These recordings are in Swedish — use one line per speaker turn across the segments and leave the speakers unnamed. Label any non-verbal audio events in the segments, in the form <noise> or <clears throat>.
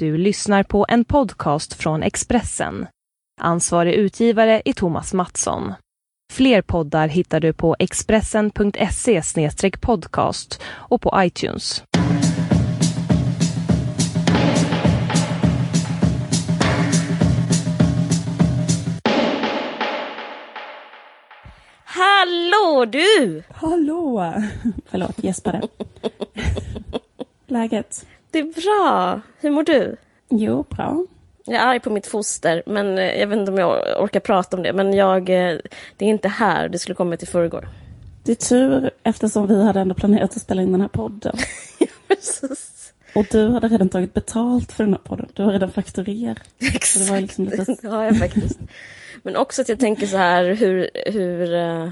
Du lyssnar på en podcast från Expressen. Ansvarig utgivare är Thomas Mattsson. Fler poddar hittar du på expressen.se podcast och på iTunes.
Hallå du!
Hallå! Förlåt, gäspade. <laughs> Läget?
Det är bra. Hur mår du?
Jo, bra.
Jag är arg på mitt foster, men eh, jag vet inte om jag orkar prata om det. Men jag, eh, det är inte här, det skulle kommit i förrgår.
Det är tur eftersom vi hade ändå planerat att spela in den här podden. <laughs>
Precis.
Och du hade redan tagit betalt för den här podden. Du har redan fakturerat.
Exakt,
det var liksom lite- <laughs>
det har jag faktiskt. Men också att jag tänker så här hur, hur, eh,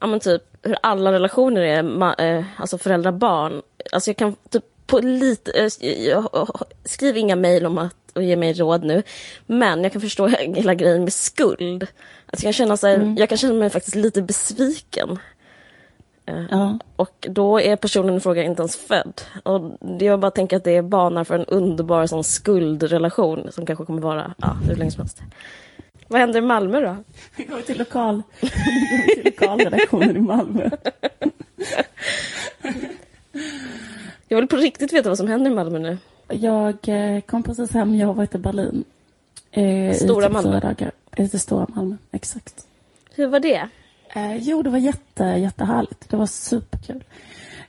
ja men typ hur alla relationer är, ma- eh, alltså föräldrar-barn. Alltså jag kan typ på lite, eh, jag- skriv inga mejl om att och ge mig råd nu. Men jag kan förstå <laughs> hela grejen med skuld. Alltså jag, kan känna så här, jag kan känna mig faktiskt lite besviken.
Ja.
Och då är personen i fråga inte ens född. Och det jag bara tänker att det banar för en underbar sån skuldrelation som kanske kommer vara ja, hur länge som helst. Vad händer i Malmö då?
Vi går till lokal, <laughs> vi går till lokalredaktionen i Malmö. <laughs>
Jag vill på riktigt veta vad som händer i Malmö nu.
Jag eh, kom precis hem, jag har varit i Berlin. Eh,
Stora
i typ
Malmö?
Dagar. I stora Malmö, exakt.
Hur var det?
Eh, jo, det var jätte, jättehärligt. Det var superkul.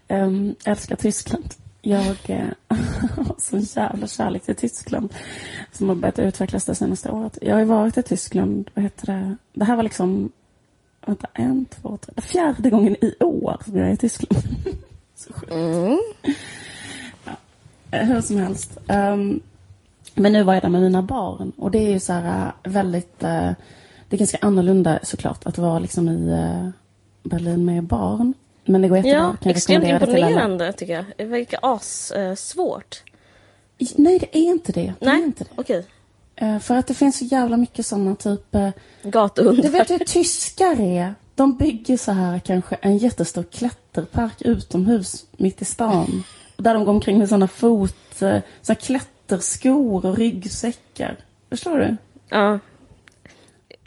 Um, jag älskar Tyskland. Jag eh, <laughs> har sån jävla kärlek till Tyskland som har börjat utvecklas det senaste året. Jag har ju varit i Tyskland, vad heter det? Det här var liksom, vänta, en, två, tre, fjärde gången i år som jag är i Tyskland. <laughs> Så sjukt.
Mm.
Hur som helst. Ehm, men nu var jag där med mina barn och det är ju så här eh, väldigt, eh, det är ganska annorlunda såklart att vara liksom i eh, Berlin med barn. Men det går jättebra.
Ja,
Kan
extremt imponerande tycker jag. Det verkar assvårt.
I- Nej, det är inte det.
Nej,
inte det.
okej.
Eh, för att det finns så jävla mycket sådana typ... eh, Du
Gatuhundar.
vet hur tyskar är? De bygger så här kanske en jättestor klätterpark utomhus mitt i stan. Där de går omkring med sådana fot... Eh, sådana klätterskor och ryggsäckar. Förstår du?
Ja.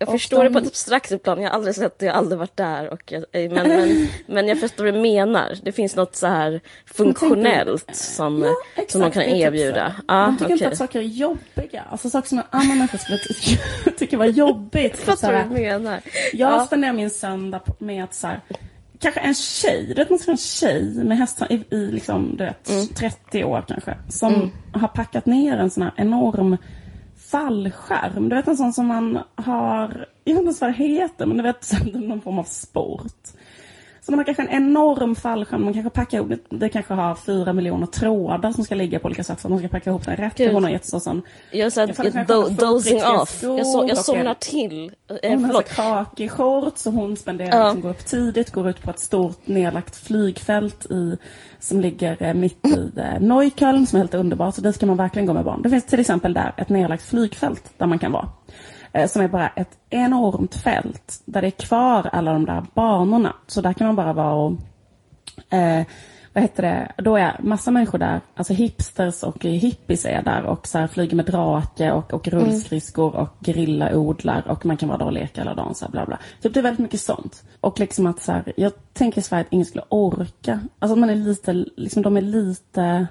Jag
Och
förstår det
de-
på ett abstrakt plan. Jag har aldrig sett det, jag har aldrig varit där. Och jag, eh, men, men, men jag förstår vad du menar. Det finns något så här funktionellt som,
Ja,
som de
exakt,
kan
det är typ
erbjuda.
så.
Ja,
de tycker inte
okej.
att saker är jobbiga. Alltså saker som en annan människa skulle tycka, <laughs> tycka var jobbigt.
Jag
Så
fattar
här,
menar.
Jag
Ja.
spenderar min söndag med att så här, kanske en tjej, du vet man ska en tjej med hästar i, i liksom, du vet,
Mm.
30 år kanske. Som har packat ner en sån här enorm fallskärm. Du vet en sån som man har, jag vet inte ens vad det heter, men du vet <laughs> någon form av sport. Så man har kanske en enorm fallskärm, man kanske packar ihop, det, kanske har fyra miljoner trådar som ska ligga på olika sätt för att man ska packa ihop den rätt.
Gud.
Det var någon jättestor sån
Jag
kanske
dozing off. Jag, jag somnar
en-
till. Eh,
hon har kakig shorts och hon spenderar
Ja.
liksom, går upp tidigt, går ut på ett stort nedlagt flygfält i, som ligger eh, mitt i eh, Neukölln som är helt underbart. Så dit ska man verkligen gå med barn. Det finns till exempel där ett nedlagt flygfält där man kan vara. Eh, som är bara ett enormt fält där det är kvar alla de där banorna. Så där kan man bara vara och eh, vad heter det, då är massa människor där, alltså hipsters och hippies är där och så flyger med drake och, och rullskridskor och grillaodlar och man kan vara där och leka hela dagen så här, bla bla. Typ det är väldigt mycket sånt. Och liksom att så här, jag tänker i Sverige att ingen skulle orka, alltså man är lite, liksom de är lite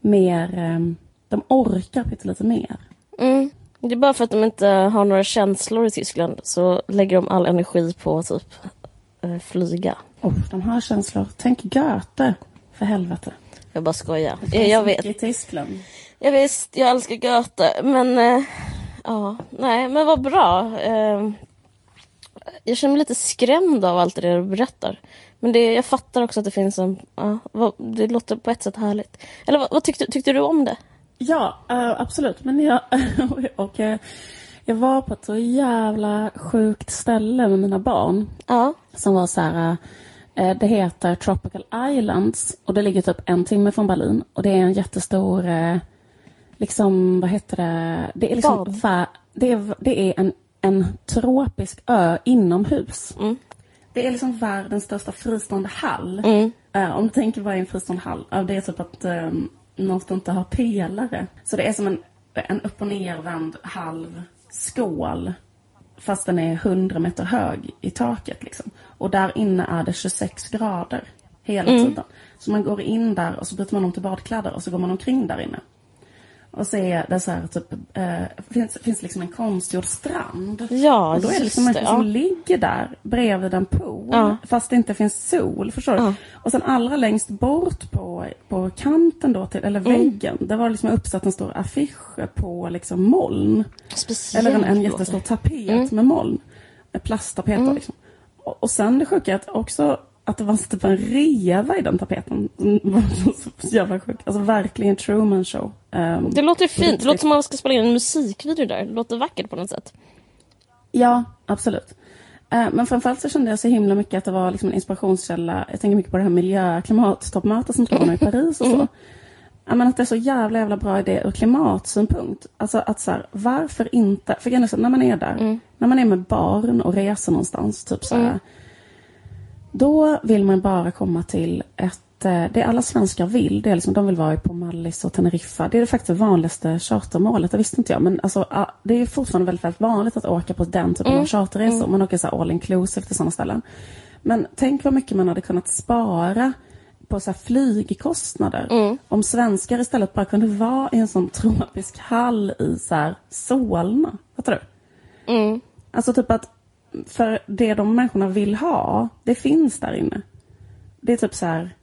mer, eh, de orkar pyttelite mer.
Mm. Det är bara för att de inte har några känslor i Tyskland så lägger de all energi på typ eh, flyga.
Oh, de har känslor. Tänk Goethe, för helvete.
Jag bara skojar.
Det
Jag,
finns
jag vet.
I Tyskland.
Jag visst, jag älskar Goethe. Men eh, ja, nej, men vad bra. Eh, jag känner mig lite skrämd av allt det du berättar. Men det, jag fattar också att det finns en... Ja, det låter på ett sätt härligt. Eller vad, vad tyckte, tyckte du om det?
Ja, eh, absolut. Men jag, <laughs> och, eh, jag var på ett så jävla sjukt ställe med mina barn.
Ja.
Som var så här, eh, det heter Tropical Islands och det ligger typ en timme från Berlin. Och det är en jättestor, liksom, vad heter det? Det är liksom, va, det är, det är en, en tropisk ö inomhus.
Mm.
Det är liksom världens största fristående hall.
Mm.
Om du tänker vad är en fristående hall? Det är typ att något inte har pelare. Så det är som en, en upp och nervänd halv skål. Fast den är 100 meter hög i taket liksom. Och där inne är det 26 grader hela
Mm.
tiden. Så man går in där och så byter man om till badkläder och så går man omkring där inne. Och så är det så här typ, eh, finns, finns liksom en konstgjord strand.
Ja,
och då är det liksom människor
det,
som
ja.
ligger där bredvid en pool.
Ja.
Fast det inte finns sol, förstår du?
Ja.
Och sen allra längst bort på, på kanten då, till, eller
Mm.
väggen, där var liksom uppsatt en stor affisch på liksom moln.
Speciellt
Eller en, en jättestor
det.
tapet
Mm.
med moln. Plasttapet då liksom. Och, och sen det sjuka är att också att det var typ en reva i den tapeten. Mm, <laughs> var så jävla sjukt. Alltså verkligen Truman show. Ehm,
Det låter fint. Det låter som att man ska spela in en musikvideo där. Det låter vackert på något sätt.
Ja, absolut. Eh, Men framförallt så kände jag så himla mycket att det var liksom en inspirationskälla. Jag tänker mycket på det här miljö klimattoppmötet som nu i Paris och så. Ja, men att det är så jävla jävla bra idé ur klimatsynpunkt. Alltså att så här, varför inte? För grejen när man är där, när man är med barn och reser någonstans, typ så här. Då vill man bara komma till ett, eh, det alla svenskar vill, det är liksom, de vill vara på Mallis och Teneriffa. Det är faktiskt det vanligaste chartermålet, det visste inte jag. Men alltså, det är fortfarande väldigt, väldigt vanligt att åka på den typen av charterresor. Man åker så all inclusive till sådana ställen. Men tänk vad mycket man hade kunnat spara på så flygkostnader. Om svenskar istället bara kunde vara i en sån tropisk hall i så här Solna. Fattar du?
Mm.
Alltså typ att för det de människorna vill ha, det finns där inne. Det är typ så här,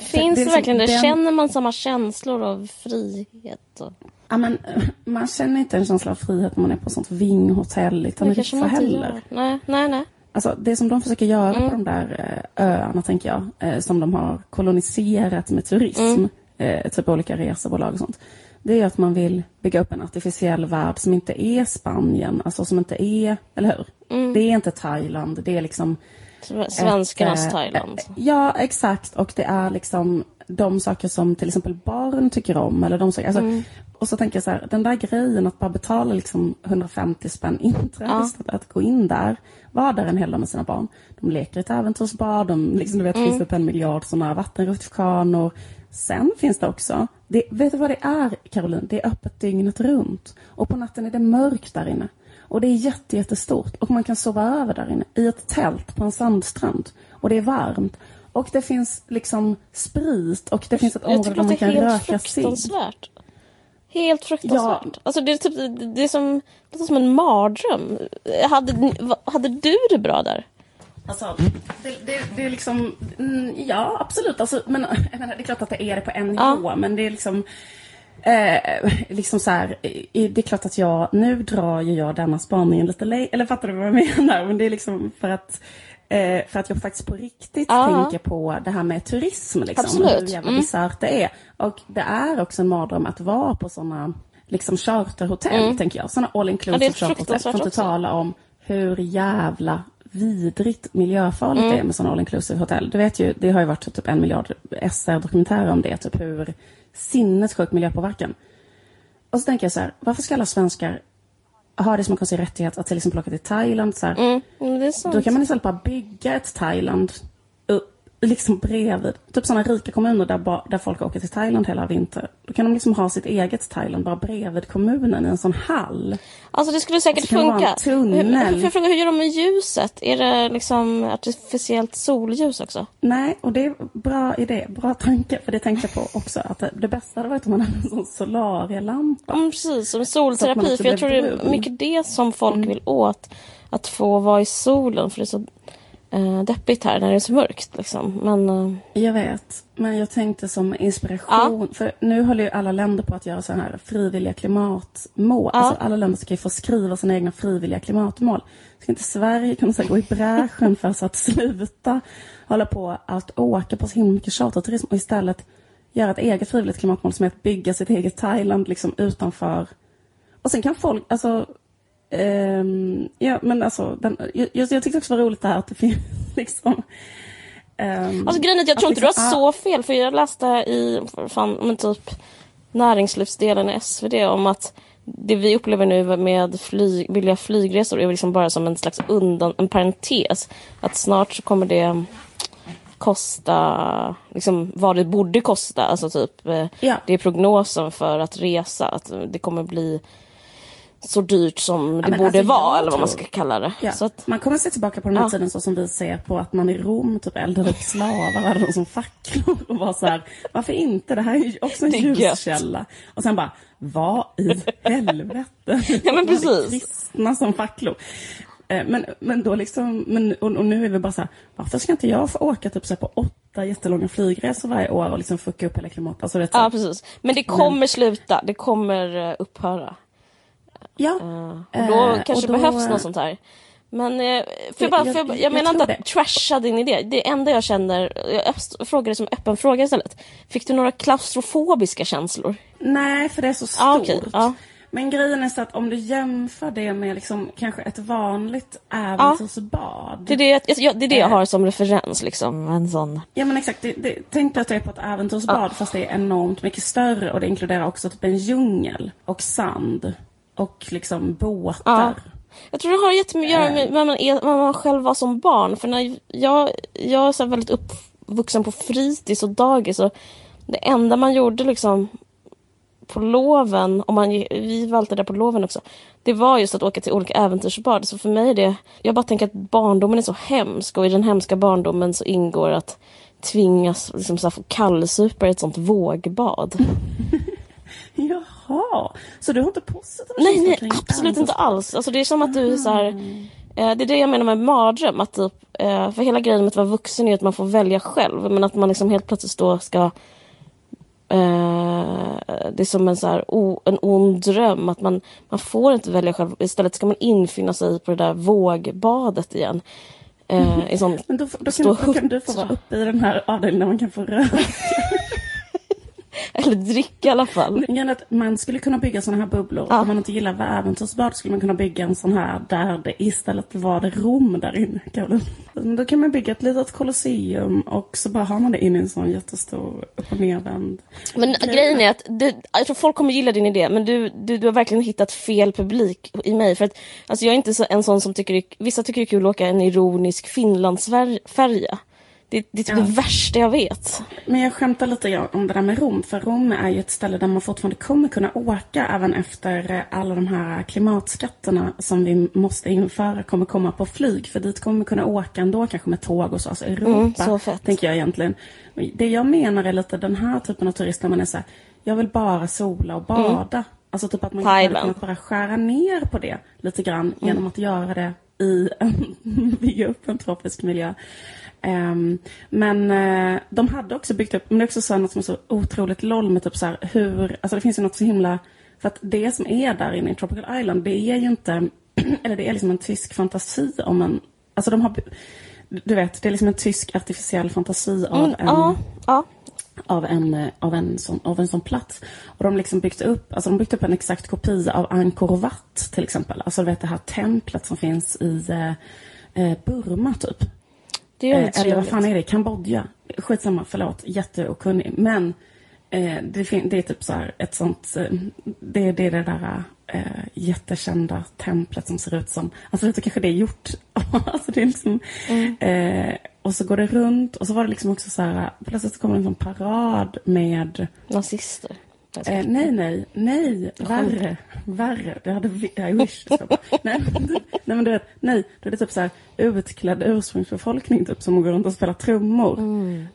Finns
det
det, verkligen det?
den-
Känner man samma känslor av frihet? Och...
ja men <laughs> man känner inte en känsla av frihet när man är på sånt vinghotell i Teneriffa heller.
Nej, nej, nej.
Alltså det som de försöker göra
Mm.
på de där eh, öarna, tänker jag, eh, som de har koloniserat med turism,
Mm.
eh, typ olika resebolag och sånt. Det är att man vill bygga upp en artificiell värld som inte är Spanien, alltså som inte är, eller hur?
Mm.
Det är inte Thailand, det är liksom
Svenskarnas
ett, eh,
Thailand.
eh, Ja, exakt. Och det är liksom de saker som till exempel barn tycker om. Eller de saker, alltså,
Mm.
Och så tänker jag så här, den där grejen att bara betala liksom 150 spänn inträde
Ja.
att gå in där, vara där en hel dag med sina barn. De leker ett äventyrsbad, de liksom, du vet,
Mm.
finns upp en miljard sådana vattenrutschkanor. Sen finns det också, det, vet du vad det är Caroline? Det är öppet dygnet runt. Och på natten är det mörkt där inne. Och det är jätte, jättestort. Och man kan sova över där inne i ett tält på en sandstrand. Och det är varmt. Och det finns liksom sprit och det finns ett område där man
det är
kan
helt
röka cigg.
fruktansvärt. Helt fruktansvärt.
Ja.
Alltså det är, typ, det är som, det är som en mardröm. Hade, hade du det bra där?
Alltså, det, det, det är liksom, mm, ja absolut. Alltså, men, menar, det är klart att det är det på en
Ja.
nivå, men det är liksom Eh, liksom så här, det är klart att jag, nu drar ju jag denna spaningen lite längre, eller fattar du vad jag menar? Men det är liksom för att, eh, för att jag faktiskt på riktigt
Ja.
tänker på det här med turism liksom.
Absolut.
Hur jävla
Mm.
bisarrt det är. Och det är också en mardröm att vara på sådana liksom charterhotell, tänker jag. Sådana all
Mm. Ja,
inclusive charterhotell. För att inte tala om hur jävla vidrigt miljöfarligt
Mm.
det är med sådana all inclusive hotell. Du vet ju, det har ju varit typ en miljard SR-dokumentärer om det, typ hur sinnessjuk miljöpåverkan. Och så tänker jag så här, varför ska alla svenskar ha det som en konstig rättighet att till exempel åka till Thailand? Så här,
Mm.
Då kan man istället bara bygga ett Thailand liksom bredvid. Typ sådana rika kommuner där, ba, där folk åker till Thailand hela vintern. Då kan de liksom ha sitt eget Thailand bara bredvid kommunen i en sån hall.
Alltså det skulle säkert funka.
tunnel.
Hur, jag fråga, hur gör de med ljuset? Är det liksom artificiellt solljus också?
Nej, och det är bra idé, bra tanke. För det tänkte jag på också. Att det, det bästa hade varit om man hade en sån solarialampa.
Mm, precis, som solterapi. För jag tror det är
brun.
mycket det som folk vill åt. Att få vara i solen. För det är så eh, deppigt här när det är så mörkt. Liksom. Men eh,
Jag vet, men jag tänkte som inspiration. För nu håller ju alla länder på att göra så här frivilliga klimatmål.
Ja.
Alltså alla länder ska ju få skriva sina egna frivilliga klimatmål. Ska inte Sverige kunna så här, gå i bräschen för att sluta hålla på att åka på så himla mycket charterturism och istället göra ett eget frivilligt klimatmål som är att bygga sitt eget Thailand liksom utanför. Och sen kan folk, alltså ehm, ja men alltså, den, jag, jag tyckte också det var roligt det här att det finns <laughs> liksom ehm,
Alltså grejen är att jag tror inte du har
liksom-
så fel. För jag läste i fan, men typ näringslivsdelen i SvD om att det vi upplever nu med flyg, billiga flygresor är liksom bara som en slags undan, en parentes. Att snart så kommer det kosta liksom, vad det borde kosta. Alltså typ, eh,
Ja.
det är prognosen för att resa. Att det kommer bli så dyrt som det
men
borde
alltså,
vara, eller vad man ska kalla det.
Ja.
Så att,
Man kommer se tillbaka på den här
Ja.
tiden så som vi ser på att man i Rom typ eldade upp slavar dem som facklor och var så här, varför inte? Det här är ju också en ljuskälla. Och sen bara, vad i helvete? <laughs>
Ja, men precis.
Kristna som facklor. Eh, Men, men då liksom, men, och, och nu är vi bara så här, varför ska inte jag få åka typ så på åtta jättelånga flygresor varje år och liksom fucka upp hela klimatet? Alltså,
ja, precis. Men det kommer sluta. Det kommer eh, upphöra.
Ja.
Och då
Eh,
kanske
och då-
behövs något sånt här. Men eh, för jag, bara, för jag, jag,
jag
menar inte att trasha din idé. Det enda jag känner, jag frågar det som öppen fråga istället. Fick du några klaustrofobiska känslor?
Nej, för det är så stort.
Ah, okej, ja.
Men grejen är så att om du jämför det med liksom kanske ett vanligt äventyrsbad.
Det är det, jag, det, är det jag
Eh.
har som referens. Liksom. En sån.
Ja men exakt, det, det, tänk dig att du är på ett äventyrsbad fast det är enormt mycket större och det inkluderar också typ en djungel och sand och liksom båtar.
Ja. Jag tror det har jättemycket att göra
Eh.
med vad man, är, vad man själv var som barn. För när jag, jag är så väldigt uppvuxen på fritids och dagis. Och det enda man gjorde liksom på loven, och man, vi var alltid där på loven också, det var just att åka till olika äventyrsbad. Så för mig är det, jag bara tänker att barndomen är så hemsk och i den hemska barndomen så ingår att tvingas liksom så här, få kallsupa i ett sånt vågbad. <laughs>
Jaha, så du har inte positiva
Nej, nej, absolut inte
äventyrsbad?
alls. Alltså, det är som att du är så här, eh, Det är det jag menar med mardröm. Att typ, eh, för hela grejen med att vara vuxen är att man får välja själv. Men att man liksom helt plötsligt då ska... Eh, det är som en, så här, o, en ond dröm. Att man, man får inte välja själv. Istället ska man infinna sig på det där vågbadet igen. Eh, i sån, <laughs>
Men då, då, kan, då kan du få vara uppe i den här avdelningen där man kan få röra. <laughs>
eller dricka i alla fall.
Att man skulle kunna bygga sådana här bubblor.
Ja.
Om man inte gillar äventyrsbad skulle man kunna bygga en sån här där det istället var det Rom där inne. Då kan man bygga ett litet kolosseum och så bara har man det inne i en sån jättestor upp och nervänd.
Men grejen är att du, jag tror folk kommer gilla din idé men du, du, du har verkligen hittat fel publik i mig. För att, alltså jag är inte så, en sån som tycker vissa tycker det är kul att åka en ironisk Finlandsfärja. Det, det är typ
Ja.
det värsta jag vet.
Men jag skämtar lite om det där med Rom. För Rom är ju ett ställe där man fortfarande kommer kunna åka även efter eh, alla de här klimatskatterna som vi måste införa kommer komma på flyg. För dit kommer vi kunna åka ändå kanske med tåg och så. Alltså Europa,
Mm, så fett.
tänker jag egentligen. Det jag menar är lite den här typen av turister. Man är så här, jag vill bara sola och bada. Alltså typ att man
Mm.
Kunnat bara skära ner på det lite grann genom att göra det i en, <laughs> bygga upp en tropisk miljö. Ehm, men eh, de hade också byggt upp, men det är också så något som är så otroligt loll med typ så här hur, alltså det finns ju något så himla, för att det som är där inne i Tropical Island, det är ju inte, <clears throat> eller det är liksom en tysk fantasi om en, alltså de har, du vet, det är liksom en tysk artificiell fantasi av
Mm,
en
ja, ja.
av en, eh, av en, sån, av en sån plats. Och de liksom byggt upp, alltså de byggt upp en exakt kopia av Angkor Wat till exempel. Alltså du vet det här templet som finns i eh, eh, Burma typ.
Det är
Eh, eller vad fan är det? Kambodja? Skitsamma, förlåt. Jätteokunnig. Men eh, det, fin- det är typ så här ett sånt, eh, det, det är det där eh, jättekända templet som ser ut som, alltså du kanske det är gjort, <laughs> alltså det är liksom,
Mm.
eh, och så går det runt och så var det liksom också så här, plötsligt så kommer det en sån parad med
Nazister. Jag ska-
Eh, nej, nej, nej, värre, värre. Det hade I wish. <laughs> Nej, nej, men du vet, nej, då är det typ så här utklädd ursprungsbefolkning typ som går runt och spelar trummor.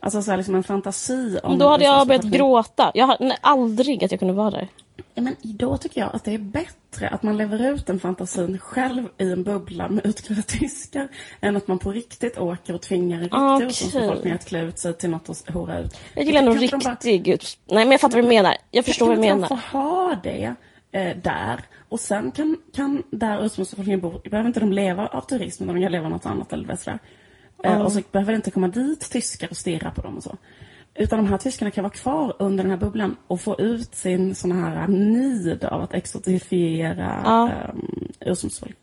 Alltså så här liksom en fantasi om
Men då hade jag börjat
ursprungsbefolkning.
gråta. Jag har, nej, aldrig att jag kunde vara där.
Ja, men då tycker jag att det är bättre att man lever ut den fantasin själv i en bubbla med utklädda tyskar än att man på riktigt åker och tvingar en riktig
Okej.
ursprungsbefolkning att klä ut sig till något och hora ut.
Jag gillar nog
de bara-
riktig ut... Nej men jag fattar vad du menar. Jag förstår vad du menar.
inte de få ha det eh, där? Och sen kan, kan där ursprungsbefolkningen bo, behöver inte de leva av turism, utan de kan leva av något annat eller sådär. Eh, och så behöver det inte komma dit tyskar och stirra på dem och så. Utan de här tyskarna kan vara kvar under den här bubblan och få ut sin sån här nid av att exotifiera
Ja.
um, ursprungsbefolkningen.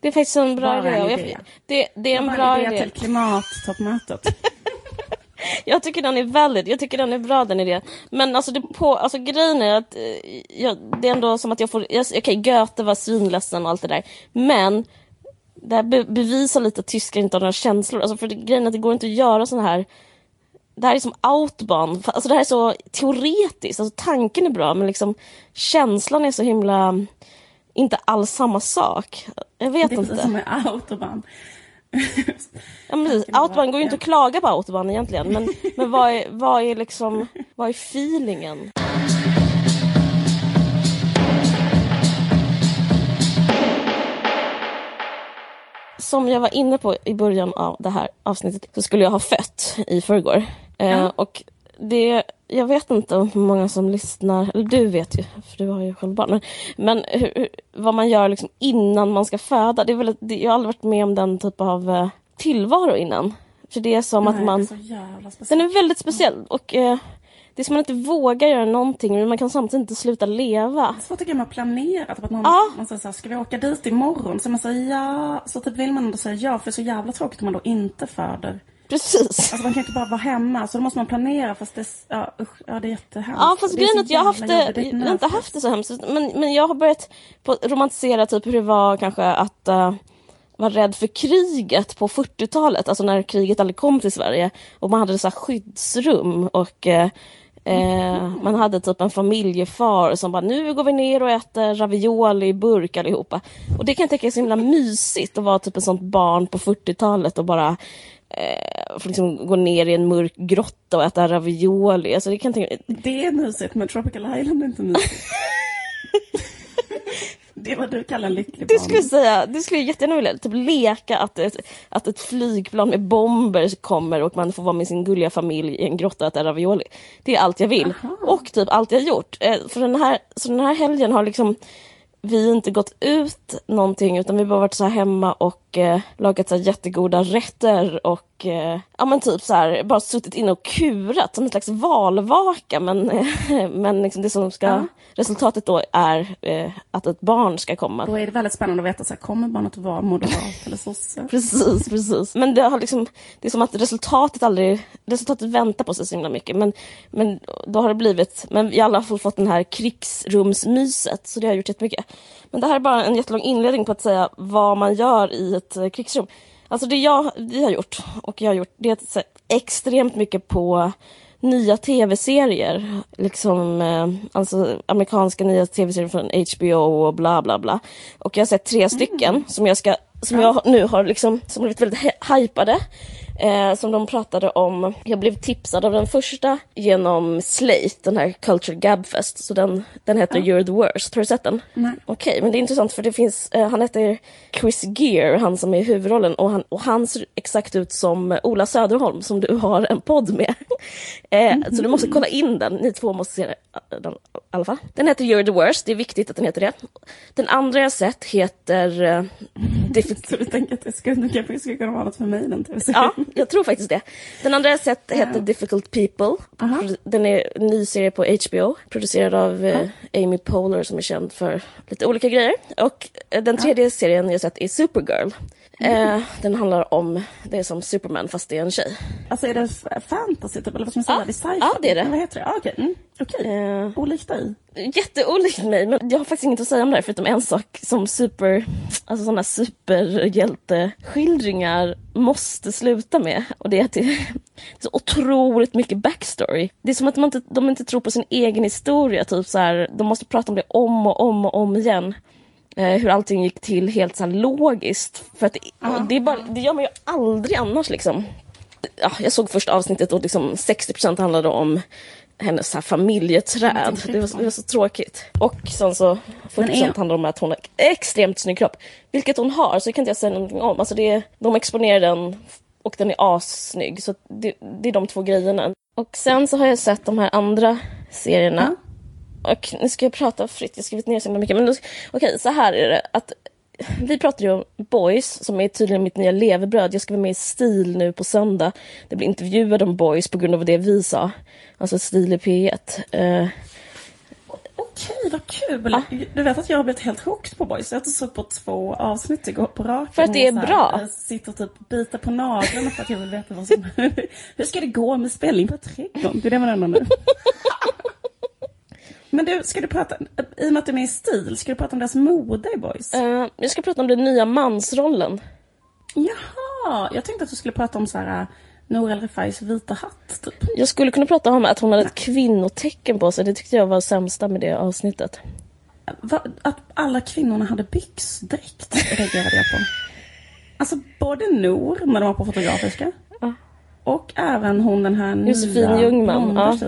Det är faktiskt en bra
Bara en
idé.
Idé.
det, det är en bra
idé
idé.
till klimattoppmötet. <laughs>
Jag tycker den är valid. Jag tycker den är bra den idén. Men alltså, det på, alltså grejen är att eh, jag, det är ändå som att jag får... Okej, Goethe var svinledsen och allt det där. Men det här be bevisar lite att tyskar inte har några känslor. Alltså för det, grejen är att det går inte att göra såna här det här är som autobahn, alltså det här är så teoretiskt, alltså tanken är bra men liksom känslan är så himla inte alls samma sak. Jag vet
Det är
inte.
som med autobahn. <laughs>
Ja, men precis. Autobahn går ju inte att klaga på autobahn egentligen men, men vad, är, vad är liksom, vad är feelingen? Som jag var inne på i början av det här avsnittet så skulle jag ha fött i förrgår. Eh, och det, jag vet inte hur många som lyssnar, eller du vet ju, för du har ju själv barn. Men, hur, vad man gör liksom innan man ska föda, det är väl, det, jag har aldrig varit med om den typ av eh, tillvaro innan. För det är som
Nej,
att man...
är.
Den är väldigt speciell och eh, det är som man inte vågar göra någonting men man kan samtidigt inte sluta leva.
Så tycker jag man planerar. Typ att någon,
Ja.
man säger så här, ska vi åka dit imorgon? Så man säger ja. Så typ vill man ändå säga ja. För det är så jävla tråkigt om man då inte föder.
Precis.
Alltså man kan inte bara vara hemma. Så då måste man planera. Fast det, ja, usch, ja, det är jättehemskt.
Ja fast grejen är att jag har haft det, jag har inte haft det så hemskt men, men jag har börjat på, romantisera typ hur det var kanske att uh, vara rädd för kriget på 40-talet, alltså när kriget aldrig kom till Sverige och man hade så skyddsrum och eh, Eh, man hade typ en familjefar som bara nu går vi ner och äter ravioli i burk allihopa. Och det kan jag tycka är så himla mysigt att vara typ ett sånt barn på 40-talet och bara eh, liksom gå ner i en mörk grotta och äta ravioli. Alltså det kan tänka,
Det är mysigt men Tropical Island är inte mysigt. <laughs> det är vad du kallar lycklig
Det
barn.
skulle jag säga, det skulle jag jättegärna vilja. Typ leka att ett, att ett flygplan med bomber kommer och man får vara med sin gulliga familj i en grotta och äta ravioli. Det är allt jag vill.
Aha.
Och typ allt jag gjort. Eh, För den här, så den här helgen har liksom vi inte gått ut någonting utan vi bara varit så här hemma och eh, lagat så jättegoda rätter och eh, ja men typ så här bara suttit inne och kurat som en slags valvaka men, <laughs> men liksom det som ska,
Ja.
resultatet då är eh, att ett barn ska komma.
Då är det väldigt spännande att veta, så här, kommer barnet vara moderat eller sosse? <laughs>
Precis, precis. Men det har liksom, det är som att resultatet aldrig, resultatet väntar på sig så himla mycket. Men, men då har det blivit, men vi alla har fått den här krigsrumsmyset, så det har gjort jättemycket. Men det här är bara en jättelång inledning på att säga vad man gör i ett eh, krigsrum. Alltså det jag, vi har gjort, och jag har gjort, det är att se extremt mycket på nya tv-serier. Liksom, eh, alltså amerikanska nya tv-serier från HBO och bla bla bla. Och jag har sett tre stycken som jag ska som jag nu har liksom, som blivit väldigt hypade. Eh, som de pratade om. Jag blev tipsad av den första genom Slate, den här Culture Gabfest. Så den, den heter You're the worst. Har du sett den?
Nej.
Okej, men det är intressant för det finns, eh, han heter Chris Gere, han som är i huvudrollen och han, och han ser exakt ut som Ola Söderholm som du har en podd med. eh, Så du måste kolla in den, ni två måste se den, i alla fall. Den heter You're the worst, det är viktigt att den heter det. Den andra jag sett heter eh, Difficult <laughs>
Så du tänker att det skulle, det kanske skulle kunna vara något för mig den tv
Ja, jag tror faktiskt det. Den andra jag sett heter Difficult People.
Aha.
Den är en ny serie på HBO, producerad av eh, Amy Poehler som är känd för lite olika grejer. Och eh, den tredje serien jag sett är Supergirl. Eh, den handlar om, det är som Superman fast det är en tjej.
Alltså är det fantasy typ, eller vad ska man säga?
Ja.
Det är sci-fi?
Ja, det är det.
Vad heter det? Ah, Okej, mm. Okej.
Eh,
Olikt dig.
Jätteolikt mig, men jag har faktiskt inget att säga om det här förutom en sak som super, alltså sådana superhjälteskildringar måste sluta med. Och det är att det är så otroligt mycket backstory. Det är som att de inte, de inte tror på sin egen historia, typ så här, de måste prata om det om och om och om igen. Eh, hur allting gick till helt så logiskt. För att det, och det, är bara, det gör man ju aldrig annars liksom. Ja, jag såg första avsnittet och liksom 60% handlade om hennes här familjeträd. Det var, det var så tråkigt. Och sen så 40%
är-
handlar om att hon har extremt snygg kropp. Vilket hon har, så det kan inte jag säga någonting om. Alltså det, de exponerar den och den är assnygg. Så det, det är de två grejerna. Och sen så har jag sett de här andra serierna. Och nu ska jag prata fritt, jag har skrivit ner så mycket. Men okej, så här är det. Att vi pratade ju om Boys, som är tydligen mitt nya levebröd. Jag ska vara med i STIL nu på söndag. Det blir intervjuad om Boys på grund av det vi sa. Alltså STIL i P1. Eh,
Okej, vad kul. Du vet att jag har blivit helt hooked på Boys. Jag har sett på två avsnitt igår på raken.
För att det är
Och här,
bra.
eh, Sitter och typ biter på naglarna för att jag vill veta vad som... <laughs> Hur ska det gå med spelning på Trädgården? Det är det man undrar nu. <laughs> Men du, ska du prata, i och med att du är med i STIL, ska du prata om deras mode i Boys?
eh, jag ska prata om den nya mansrollen.
Jaha, jag tänkte att du skulle prata om så här Nour El Refais vita hatt. Typ.
Jag skulle kunna prata om att hon hade ett kvinnotecken på sig. Det tyckte jag var sämsta med det avsnittet.
Va, att alla kvinnorna hade byxdräkt reagerade jag på. Alltså både Nor när de var på Fotografiska.
Ja.
Och även hon den här
Josefin
nya
Ljungman, ja.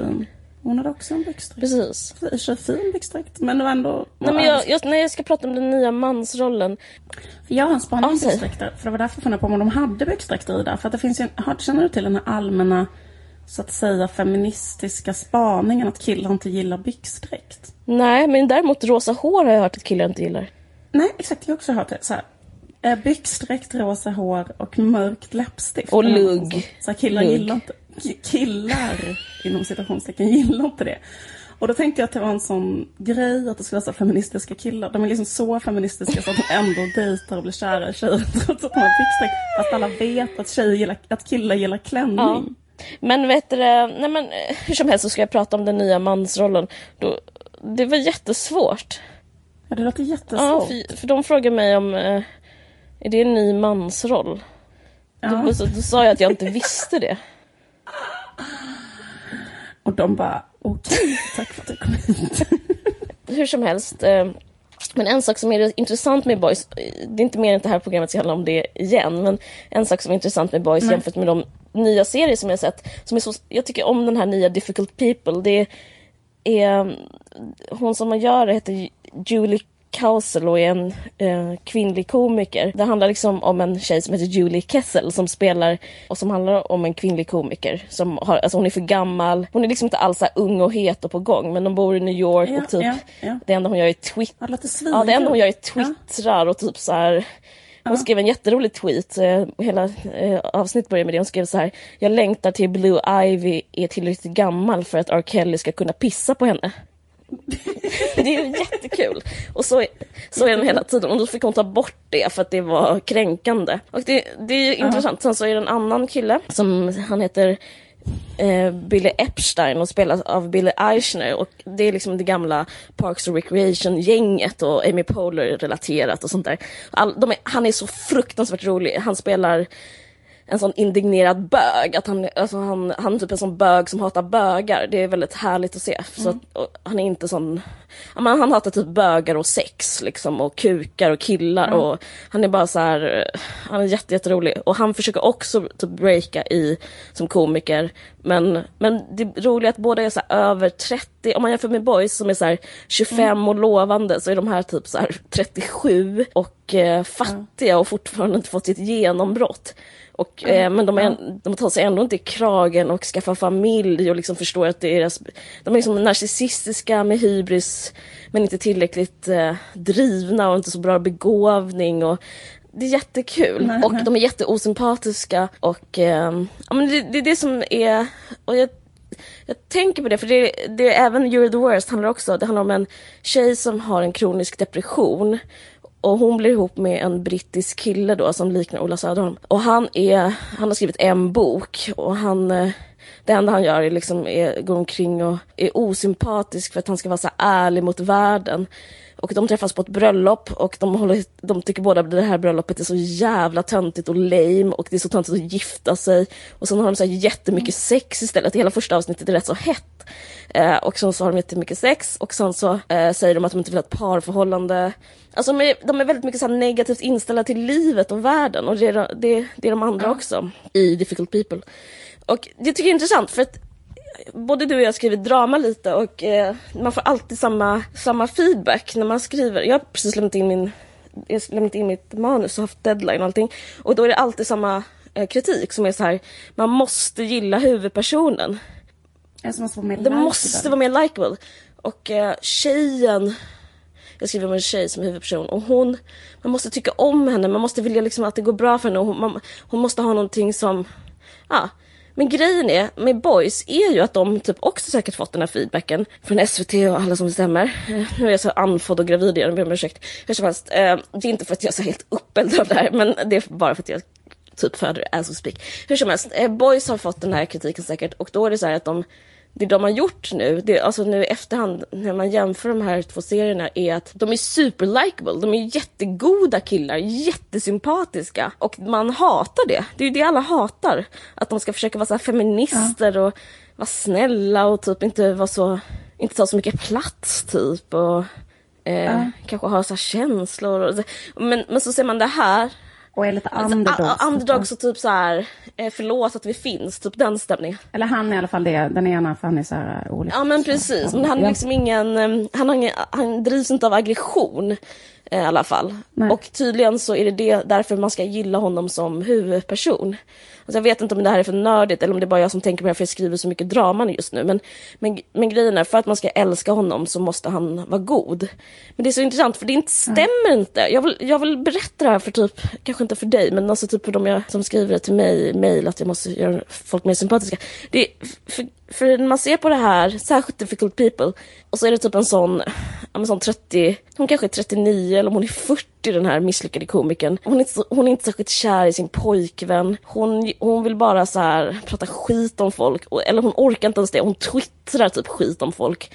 Hon hade också en byxdräkt.
Precis.
I för fin byxdräkt men det var ändå...
Nej, men jag, jag, nej, jag ska prata om den nya mansrollen.
Jag har en spaning om byxdräkter. För det var därför jag funderade på om de hade byxdräkter i där. För att det finns ju en, Känner du till den här allmänna, så att säga feministiska spaningen att killar inte gillar byxdräkt?
Nej, men däremot rosa hår har jag hört att killar inte gillar.
Nej, exakt. Jag har också hört det. Så här, eh, byxdräkt, rosa hår och mörkt läppstift.
Och
Det
lugg.
Så killar
Lugg.
gillar inte... ki- Killar, inom citationstecken, gillar inte det. Och då tänkte jag att det var en sån grej att det skulle vara så feministiska killar. De är liksom så feministiska så att de ändå dejtar och blir kära i tjejer <laughs> trots att de har byxdräkt. Fast alla vet att, tjejer gillar, att killar gillar klänning.
Ja. Men vet du, nej men eh, hur som helst så ska jag prata om den nya mansrollen. Då, det var jättesvårt.
Ja, det låter
Ja,
jättesvårt.
för, för de frågade mig om, eh, är det en ny mansroll?
Ja.
Då, så, då sa jag att jag inte visste det.
Och de bara, okej, tack för att du kom hit.
Hur som helst. Eh, men en sak som är intressant med Boys, eh, det är inte mer än att det här programmet ska handla om det igen, men en sak som är intressant med Boys
Nej.
jämfört med de nya serier som jag sett, som är så, jag tycker om den här nya Difficult People, det är, hon som man gör det heter Julie Kausel och är en eh, kvinnlig komiker. Det handlar liksom om en tjej som heter Julie Kessel som spelar och som handlar om en kvinnlig komiker. Som har, alltså hon är för gammal, hon är liksom inte alls så ung och het och på gång men de bor i New York
Ja,
och typ
ja, ja.
det enda hon gör är twitt
Ja, det
enda hon gör är twittrar och typ så här. Hon skrev en jätterolig tweet. eh, Hela eh, avsnittet börjar med det. Hon skrev så här. Jag längtar till Blue Ivy är tillräckligt gammal för att R. Kelly ska kunna pissa på henne. <laughs> det är ju jättekul. Och så, så är den hela tiden. Och då fick hon ta bort det för att det var kränkande. Och det, det är ju intressant. Sen så är det en annan kille som han heter eh, Billy Epstein och spelas av Billy Eichner och det är liksom det gamla Parks and Recreation-gänget och Amy Poehler relaterat och sånt där. All, är, han är så fruktansvärt rolig. Han spelar en sån indignerad bög. Att han, alltså han, han är typ en sån bög som hatar bögar. Det är väldigt härligt att se. Så att, han är inte sån... Men han hatar typ bögar och sex liksom och kukar och killar och han är bara så här... Han är jätte, jätterolig. Och han försöker också typ breaka i som komiker. Men, men det roliga är att båda är så över 30. Om man jämför med boys som är så här 25 och lovande så är de här typ så här 37 och eh, fattiga och fortfarande inte fått sitt genombrott. Och, eh, men de, är, de tar sig ändå inte i kragen och skaffar familj och liksom förstår att det är deras... De är liksom narcissistiska med hybris men inte tillräckligt eh, drivna och inte så bra begåvning. Och, det är jättekul.
Nej,
och de är jätteosympatiska och eh, ja, men det, det är det som är... Och jag, jag tänker på det, för det, det är även You're the worst handlar också, det handlar om en tjej som har en kronisk depression. Och hon blir ihop med en brittisk kille då som liknar Ola Söderholm. Och han är, han har skrivit en bok och han, eh, det enda han gör är liksom är, går omkring och är osympatisk för att han ska vara så ärlig mot världen. Och de träffas på ett bröllop och de, håller, de tycker båda att det här bröllopet är så jävla töntigt och lame och det är så töntigt att gifta sig. Och sen har de så här jättemycket sex istället. Hela första avsnittet är rätt så hett. Eh, och sen så har de jättemycket sex och sen så eh, säger de att de inte vill ha ett parförhållande. Alltså de är, de är väldigt mycket så negativt inställda till livet och världen och det är, det, det är de andra också i Difficult People. Och det tycker jag är intressant för att både du och jag skriver drama lite och eh, man får alltid samma, samma feedback när man skriver. Jag har precis lämnat in, min, jag lämnat in mitt manus och haft deadline och allting. Och då är det alltid samma eh, kritik som är så här, man måste gilla huvudpersonen.
Jag måste vara mer
Det måste vara mer likeable. Och eh, tjejen, jag skriver om en tjej som huvudperson och hon, man måste tycka om henne, man måste vilja liksom att det går bra för henne och hon, man, hon måste ha någonting som, ja. Men grejen är, med boys, är ju att de typ också säkert fått den här feedbacken från SVT och alla som bestämmer. <laughs> Nu är jag så andfådd och gravid igen, jag ber om ursäkt. Hur som helst, eh, det är inte för att jag är så helt uppeldad av det här, men det är bara för att jag typ föder as we speak. Hur som helst, eh, boys har fått den här kritiken säkert och då är det så här att de det de har gjort nu, det, alltså nu i efterhand när man jämför de här två serierna är att de är super likeable. De är jättegoda killar, jättesympatiska och man hatar det. Det är ju det alla hatar. Att de ska försöka vara så feminister ja. och vara snälla och typ inte vara så, inte ta så mycket plats typ och eh, ja. kanske ha så känslor. Och, men, men så ser man det här
och är lite underdogs.
Underdogs och typ så här, eh, förlåt att vi finns, typ den stämningen.
Eller han är i alla fall det, den ena för han är så här eh,
olycklig. Ja men precis, men han är liksom ingen, eh, han, ingen, han drivs inte av aggression i alla fall. Nej. Och tydligen så är det, det därför man ska gilla honom som huvudperson. Alltså jag vet inte om det här är för nördigt eller om det är bara jag som tänker på det för jag skriver så mycket drama just nu. Men, men, men grejen är, för att man ska älska honom så måste han vara god. Men det är så intressant för det inte stämmer mm. inte. Jag vill, jag vill berätta det här för typ, kanske inte för dig, men alltså typ för de jag, som skriver till mig mejl att jag måste göra folk mer sympatiska. Det, för, för när man ser på det här, särskilt Difficult People, och så är det typ en sån, en sån 30, hon kanske är 39 eller om hon är 40 den här misslyckade komikern. Hon är inte, hon är inte särskilt kär i sin pojkvän. Hon, hon vill bara så här prata skit om folk, eller hon orkar inte ens det. Hon twittrar typ skit om folk.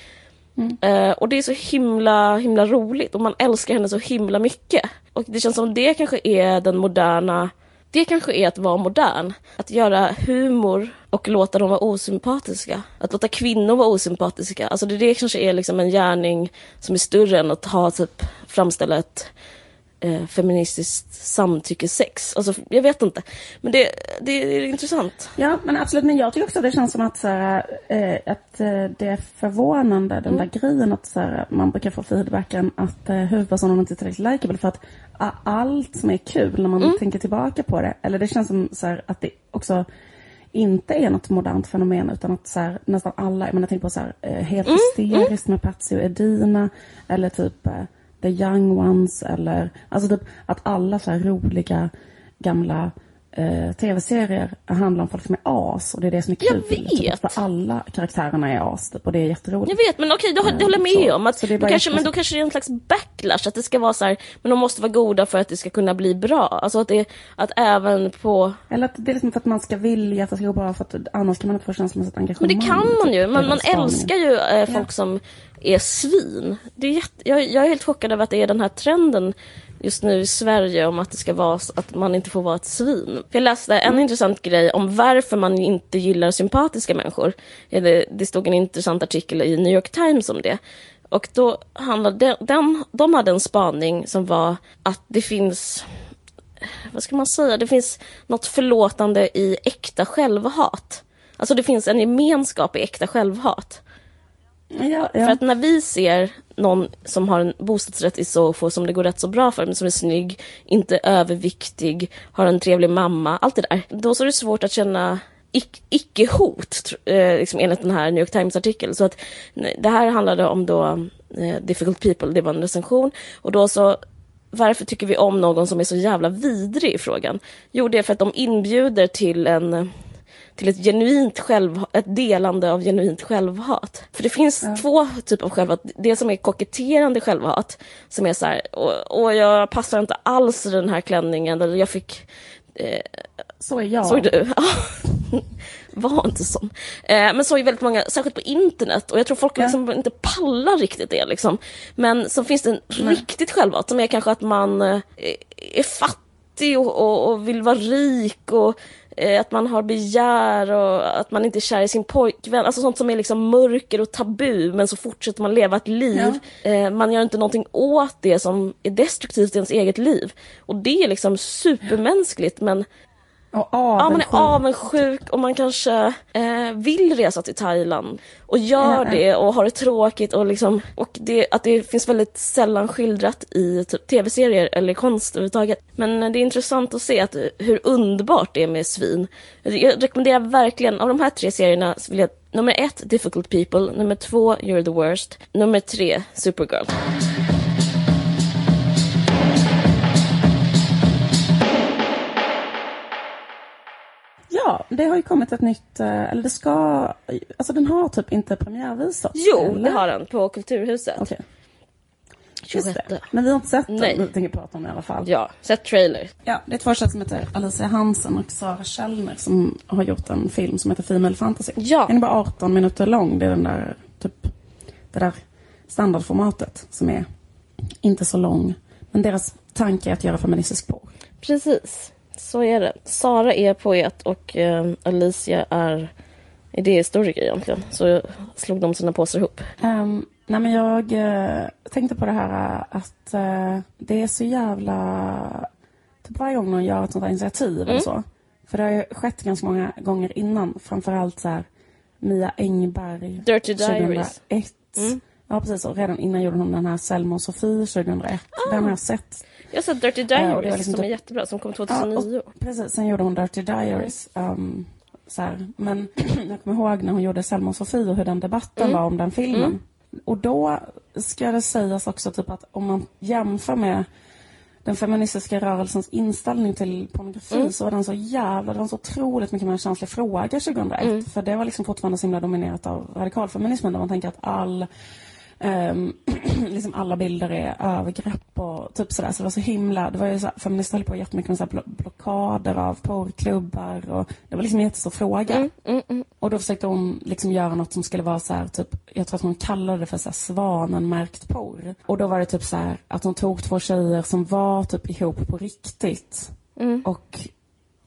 Mm. Uh, och det är så himla, himla roligt och man älskar henne så himla mycket. Och det känns som det kanske är den moderna det kanske är att vara modern. Att göra humor och låta dem vara osympatiska. Att låta kvinnor vara osympatiska. Alltså det, det kanske är liksom en gärning som är större än att ha, typ, framställa ett eh, feministiskt samtyckesex. Alltså, jag vet inte. Men det, det, är intressant.
Ja, men absolut. Men jag tycker också att det känns som att, så här, eh, att eh, det är förvånande, den mm. där grejen att så här, man brukar få feedbacken att eh, huvudpersonen inte är tillräckligt likeable. För att allt som är kul när man mm. tänker tillbaka på det, eller det känns som så här, att det också inte är något modernt fenomen utan att så här, nästan alla, jag, menar, tänker på så här, eh, helt mm. hysteriskt med Patsy och Edina eller typ eh, The Young Ones eller alltså typ att alla så här roliga gamla eh, tv-serier handlar om folk som är as och det är det som är kul.
Jag vet! Typ,
för alla karaktärerna är as typ, och det är jätteroligt.
Jag vet men okej, då, det håller jag med om. Att då kanske, men då kanske det är en slags backlash, att det ska vara så här, men de måste vara goda för att det ska kunna bli bra. Alltså att det, att även på...
Eller att det är liksom för att man ska vilja att det ska gå bra för att annars kan man inte få känslomässigt engagemang.
Men det kan man ju, man, man älskar ju eh, folk ja. som är svin. Det är jätte, jag, jag är helt chockad över att det är den här trenden just nu i Sverige om att det ska vara att man inte får vara ett svin. Jag läste en mm. intressant grej om varför man inte gillar sympatiska människor. Det, det stod en intressant artikel i New York Times om det. Och då handlade den, de hade en spaning som var att det finns vad ska man säga, det finns något förlåtande i äkta självhat. Alltså det finns en gemenskap i äkta självhat.
Ja, ja.
För att när vi ser någon som har en bostadsrätt i Sofo som det går rätt så bra för, men som är snygg, inte överviktig, har en trevlig mamma, allt det där. Då så är det svårt att känna icke-hot, eh, liksom enligt den här New York Times-artikeln. Så att det här handlade om då eh, Difficult People, det var en recension. Och då så varför tycker vi om någon som är så jävla vidrig i frågan? Jo, det är för att de inbjuder till en till ett genuint själv, ett delande av genuint självhat. För det finns ja. två typer av självhat. Det som är koketterande självhat, som är så här, och, jag passar inte alls i den här klänningen, eller jag fick...
Eh, så är jag.
Så är du. <laughs> Var inte sån. Eh, men så är väldigt många, särskilt på internet, och jag tror folk ja. liksom inte pallar riktigt det. Liksom. Men så finns det en Nej. riktigt självhat, som är kanske att man eh, är fattig och, och, och vill vara rik och att man har begär och att man inte är kär i sin pojkvän. Alltså sånt som är liksom mörker och tabu men så fortsätter man leva ett liv. Ja. Eh, man gör inte någonting åt det som är destruktivt i ens eget liv. Och det är liksom supermänskligt men
och avundsjuk.
Ja, man är avundsjuk och man kanske eh, vill resa till Thailand och gör ja, det och har det tråkigt och liksom och det, att det finns väldigt sällan skildrat i typ, tv-serier eller konst överhuvudtaget. Men det är intressant att se att, hur underbart det är med svin. Jag rekommenderar verkligen, av de här tre serierna vill jag nummer ett, Difficult People, nummer två, You're the Worst, nummer tre, Supergirl.
Ja, det har ju kommit ett nytt, eh, eller det ska, alltså den har typ inte premiärvisats?
Jo, eller? det har den på Kulturhuset.
Okay. Just
26.
det. Men vi har inte sett den.
Nej.
Vi tänker prata om i alla fall.
Ja, sett trailer.
Ja, det är två tjejer som heter Alicia Hansen och Sara Källner som har gjort en film som heter Female Fantasy.
Ja.
Den är bara 18 minuter lång. Det är den där, typ, det där standardformatet som är inte så lång. Men deras tanke är att göra feministisk porr.
Precis, så är det. Sara är poet och eh, Alicia är idéhistoriker egentligen. Så slog de sina påsar ihop.
Um, nej men jag eh, tänkte på det här eh, att eh, det är så jävla... Typ varje gång någon gör ett sånt här initiativ eller så. För det har ju skett ganska många gånger innan. Framförallt så här Mia Engberg
Dirty Diaries.
2001. Ja precis, och redan innan gjorde hon den här Selma och Sofie 2001. Den har jag sett.
Jag sett Dirty
Ja,
Diaries
liksom
som är
typ-
jättebra, som kom
Ja,
2009.
och, precis, sen gjorde hon Dirty Diaries. Um, så här. Men <clears throat> jag kommer ihåg när hon gjorde Selma och Sofie och hur den debatten var om den filmen. Och då ska det sägas också typ att om man jämför med den feministiska rörelsens inställning till pornografi så var den så jävla, det var så otroligt mycket mer känslig fråga 2001. För det var liksom fortfarande så himla dominerat av radikalfeminismen där man tänker att all Ehm, <clears throat> liksom alla bilder är övergrepp och typ sådär. Så det var så himla, det var ju så här, feminister höll på jättemycket med så här blo- blockader av porrklubbar och det var liksom en jättestor fråga. Och då försökte hon liksom göra något som skulle vara så här, typ, jag tror att hon kallade det för så här svanenmärkt porr. Och då var det typ så här att hon tog två tjejer som var typ ihop på riktigt. Och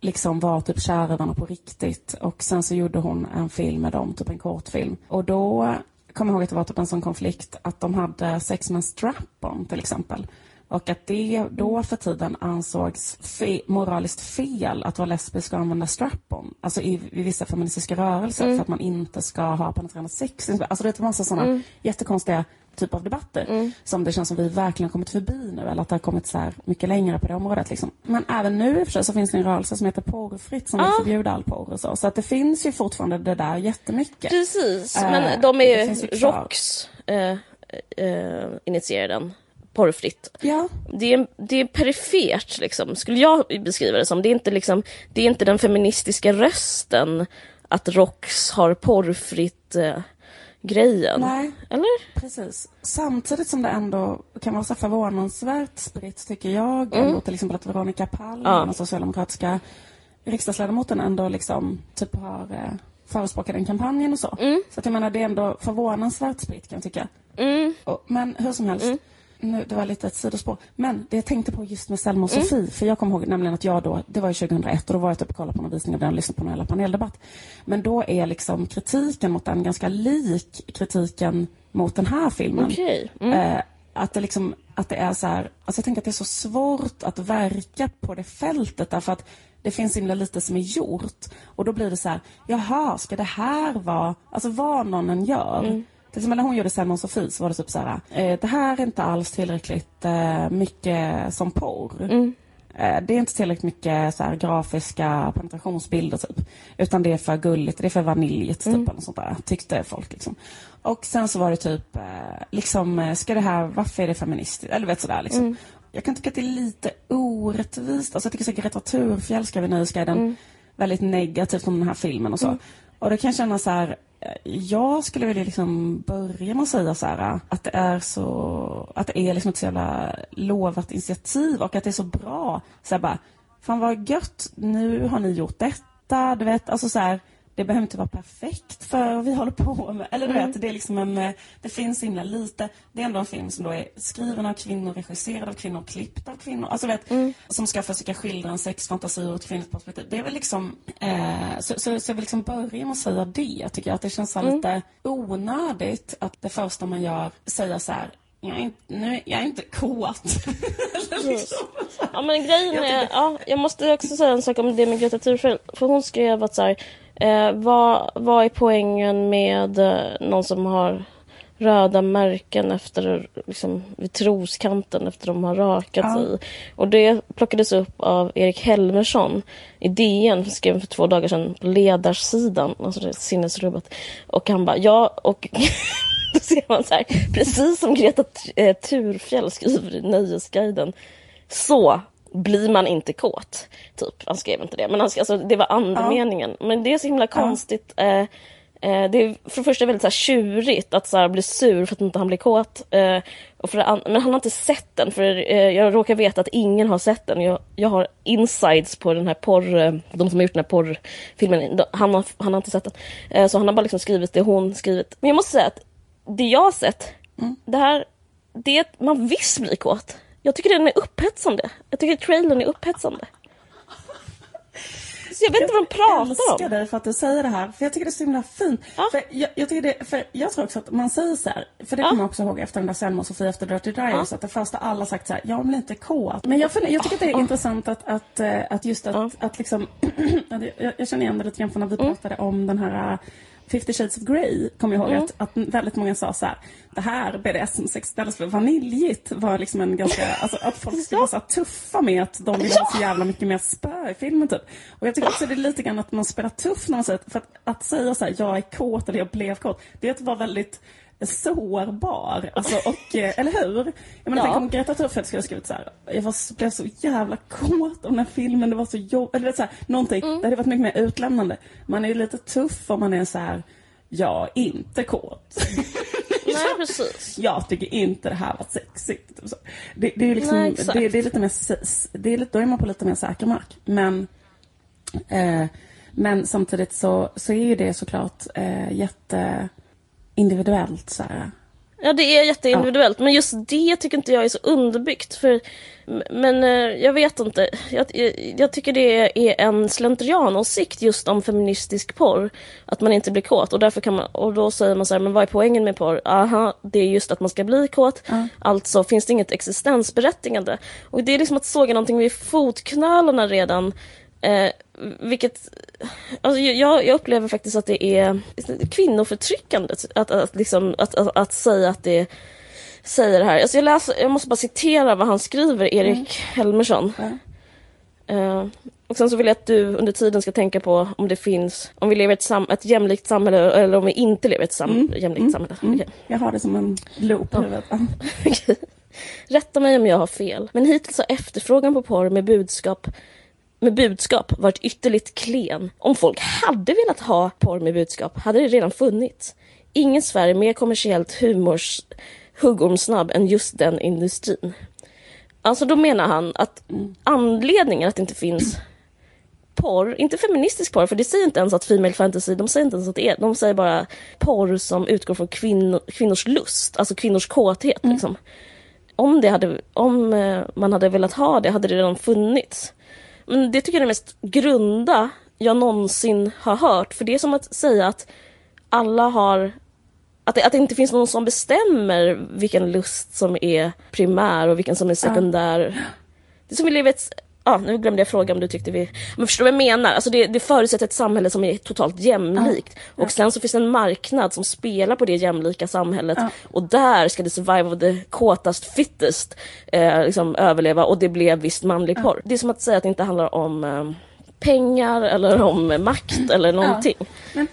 liksom var typ kära i varandra på riktigt. Och sen så gjorde hon en film med dem, typ en kortfilm. Och då kom jag ihåg att det var typ en sån konflikt att de hade sex med en strap-on till exempel. Och att det då för tiden ansågs fe- moraliskt fel att vara lesbisk och använda strap-on. Alltså i, i vissa feministiska rörelser för att man inte ska ha penetrerande sex. Alltså det är en massa sådana jättekonstiga typ av debatter som det känns som vi verkligen har kommit förbi nu eller att det har kommit så här mycket längre på det området. Liksom. Men även nu så finns det en rörelse som heter porrfritt som vill förbjuda all porr och så. Så att det finns ju fortfarande det där jättemycket.
Precis,
Eh,
men de är
ju.
ROX eh, eh, initierar den. Porrfritt.
Ja,
Det är, det är perifert, liksom, skulle jag beskriva det som. Det är, inte liksom, det är inte den feministiska rösten att ROX har porrfritt eh, grejen.
nej.
Eller?
Precis. Samtidigt som det ändå kan vara så förvånansvärt spritt, tycker jag,
Mm.
ändå till exempel att Veronica Palm,
Ja.
den socialdemokratiska riksdagsledamoten, ändå liksom typ har eh, förespråkat den kampanjen och så. Så att jag menar, det är ändå förvånansvärt spritt kan jag tycka.
Mm.
Och, men hur som helst, nu, det var lite ett sidospår. Men det jag tänkte på just med Selma och Sofie, för jag kommer ihåg nämligen att jag då, det var ju 2001 och då var jag typ och kollade på någon visning av den och lyssnade på hela paneldebatt. Men då är liksom kritiken mot den ganska lik kritiken mot den här filmen.
Okej. Mm.
Eh, att det liksom, att det är så här, alltså jag tänker att det är så svårt att verka på det fältet därför att det finns himla lite som är gjort. Och då blir det så här, jaha, ska det här vara, alltså vad någon än gör. Till exempel när hon gjorde Selma och Sofie så var det typ så här, eh, det här är inte alls tillräckligt eh, mycket som porr. Eh, Det är inte tillräckligt mycket så här, grafiska penetrationsbilder typ. Utan det är för gulligt, det är för vaniljigt typ. Eller något sånt där, tyckte folk liksom. Och sen så var det typ, eh, liksom, eh, ska det här, varför är det feministiskt? Eller vet sådär liksom. Jag kan tycka att det är lite orättvist. Alltså jag tycker så Greta Thurfjell skrev i Nöjesguiden väldigt negativt om den här filmen och så. Och då kan jag känna så här, jag skulle vilja liksom börja med att säga så här att det är så, att det är liksom ett så jävla lovat initiativ och att det är så bra. Så här bara, fan vad gött, nu har ni gjort detta, du vet, alltså så här, det behöver inte vara perfekt för vad vi håller på med. Eller du vet, det är liksom en, eh, det finns himla lite. Det är ändå en film som då är skriven av kvinnor, regisserad av kvinnor, klippt av kvinnor. Alltså vet, som ska försöka skildra en sexfantasi ur ett kvinnligt perspektiv. Det är väl liksom, eh, så, så, så jag vill liksom börja med att säga det. Jag tycker att det känns så här lite onödigt att det första man gör, säga så här, jag är inte, nu, jag är inte kåt. <laughs> Liksom.
Ja men grejen
Jag
är,
tycker-
ja, jag måste också säga en sak om det med Greta Thurfjell. För hon skrev att så här, eh, vad, vad är poängen med eh, någon som har röda märken efter, liksom, vid troskanten efter de har rakat
Ja.
sig. Och det plockades upp av Erik Helmersson i DN, skrev för två dagar sedan på ledarsidan, alltså det är sinnesrubbat. Och han bara, ja, och <laughs> <laughs> då ser man så här, precis som Greta eh, Thurfjell skriver i Nöjesguiden, så blir man inte kåt. Typ. Han skrev inte det, men han, alltså, det var andemeningen. Men det är så himla konstigt. Eh, Eh, det är för det första väldigt så här, tjurigt att så här, bli sur för att inte han blir kåt. Eh, och för an- men han har inte sett den, för eh, jag råkar veta att ingen har sett den. Jag, jag har insides på den här porr... Eh, de som har gjort den här porrfilmen. Han har, han har inte sett den. Så han har bara liksom skrivit det hon skrivit. Men jag måste säga att det jag har sett, det här... Det är att man visst blir kåt. Jag tycker den är upphetsande. Jag tycker trailern är upphetsande. Så jag vet inte vad de pratar
älskar
om.
dig för att du säger det här, för jag tycker det är så himla fint.
Ja.
För jag, jag, tycker det, för jag tror också att man säger så här, för det
Ja.
kommer jag också ihåg efter den där Selma och Sofia efter Dirty Diaries, att det första alla sagt så här, jag blir inte kåt. Men jag, jag tycker att det är intressant att, att, eh, att just att,
Ja.
att liksom, <clears throat> jag, jag känner igen det lite grann från när vi
Mm.
pratade om den här 50 shades of Grey, kommer jag ihåg
Mm.
att, att väldigt många sa så här, det här BDSM-sex istället för vaniljigt var liksom en ganska, <laughs> alltså att folk skulle vara så tuffa med att de vill ha så jävla mycket mer spö i filmen typ. Och jag tycker också det är lite grann att man spelar tuff när man säger, för att, att säga så här, jag är kåt eller jag blev kåt, det är att vara väldigt sårbar. Alltså, och, eh, eller hur? Jag menar,
Ja.
tänk om Greta Thunberg skulle ha skrivit så här, jag var, blev så jävla kåt om den här filmen, det var så jobbigt, eller vet, så här, någonting.
Mm.
Det hade varit mycket mer utlämnande. Man är ju lite tuff om man är så här, är inte kåt. <laughs>
Nej, precis. <laughs>
jag tycker inte det här var sexigt. Typ. Det, det är liksom,
Nej,
det, det är lite mer, det är lite, då är man på lite mer säker mark. Men, eh, men samtidigt så, så är ju det såklart eh, jätte individuellt. Så här.
Ja, det är jätteindividuellt, men just det tycker inte jag är så underbyggt. För, men eh, jag vet inte, jag, jag, jag tycker det är en slentrianåsikt just om feministisk porr. Att man inte blir kåt och därför kan man, och då säger man så här, men vad är poängen med porr? Aha, det är just att man ska bli kåt. Alltså finns det inget existensberättigande. Och det är liksom att såga någonting vid fotknölarna redan. Eh, vilket, alltså jag, jag upplever faktiskt att det är kvinnoförtryckande att, att, liksom, att, att, att säga att det säger det här. Alltså jag, läser, jag måste bara citera vad han skriver, Erik Helmersson.
Ja.
Eh, och sen så vill jag att du under tiden ska tänka på om det finns, om vi lever i ett, sam, ett jämlikt samhälle eller om vi inte lever i ett sam, jämlikt samhälle. Okej.
Jag har det som en loop i huvudet. <laughs>
Rätta mig om jag har fel, men hittills har efterfrågan på porr med budskap med budskap varit ytterligt klen. Om folk hade velat ha porr med budskap hade det redan funnits. Ingen Sverige är mer kommersiellt humors huggormsnabb än just den industrin. Alltså då menar han att anledningen att det inte finns porr, inte feministisk porr, för det säger inte ens att female fantasy, de säger inte ens att det är, de säger bara porr som utgår från kvinno, kvinnors lust, alltså kvinnors kåthet liksom. Om, det hade, om eh, man hade velat ha det hade det redan funnits. Men det tycker jag är det mest grunda jag någonsin har hört, för det är som att säga att alla har att det, att det inte finns någon som bestämmer vilken lust som är primär och vilken som är sekundär. Det är som vi lever ett... Ja, nu glömde jag fråga om du tyckte vi... Men förstår du vad jag menar? Alltså det, det förutsätter ett samhälle som är totalt jämlikt. Och sen så finns det en marknad som spelar på det jämlika samhället. Och där ska the survive of the kåtast fittest eh, liksom överleva. Och det blev visst manlig porr. Det är som att säga att det inte handlar om eh, pengar eller om makt eller någonting.
Men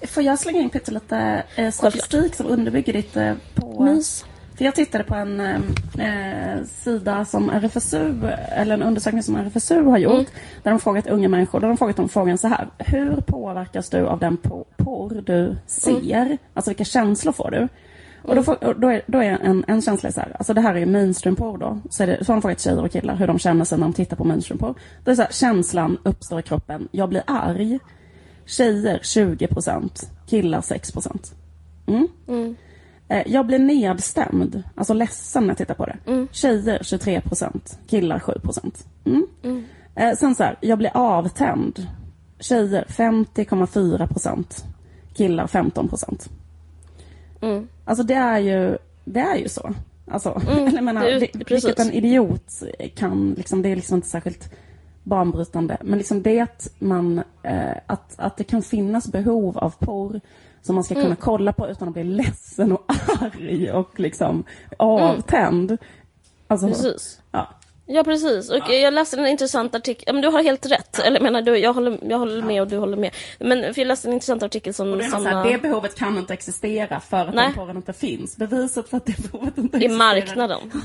eh, får jag slänga in pyttelite eh, statistik som underbygger ditt eh, på...
Mys.
För jag tittade på en eh, sida som RFSU, eller en undersökning som RFSU har gjort,
Mm.
där de frågat unga människor, där de frågat dem frågan så här, hur påverkas du av den po- porr du ser?
Mm.
Alltså vilka känslor får du? Och då, får, och då är, då är en, en känsla så här, alltså det här är mainstream-porr då, så, är det, så har de frågat tjejer och killar hur de känner sig när de tittar på mainstream-porr. Det är så här, känslan uppstår i kroppen, jag blir arg. Tjejer 20%, killar 6%. Mm. Eh, Jag blir nedstämd, alltså ledsen när jag tittar på det. Tjejer 23%, killar 7%. Mm. Eh, Sen så här, jag blir avtänd. Tjejer 50,4%, killar 15%.
Mm.
Alltså det är ju, det är ju så. Alltså, eller <laughs> jag menar,
det
det, vilket en idiot kan, liksom, det är liksom inte särskilt banbrytande. Men liksom det att, man, eh, att, att det kan finnas behov av porr som man ska
Mm.
kunna kolla på utan att bli ledsen och <laughs> arg och liksom avtänd. Alltså,
Precis.
ja.
Ja precis, och jag läste en intressant artikel, ja, men du har helt rätt, eller menar du, jag håller, jag håller med och du håller med. Men för jag läste en intressant artikel som
Och det,
Sanna...
här, det behovet kan inte existera för att
Nej.
den porren inte finns. Beviset för att det behovet inte
I
existerar
marknaden. <laughs>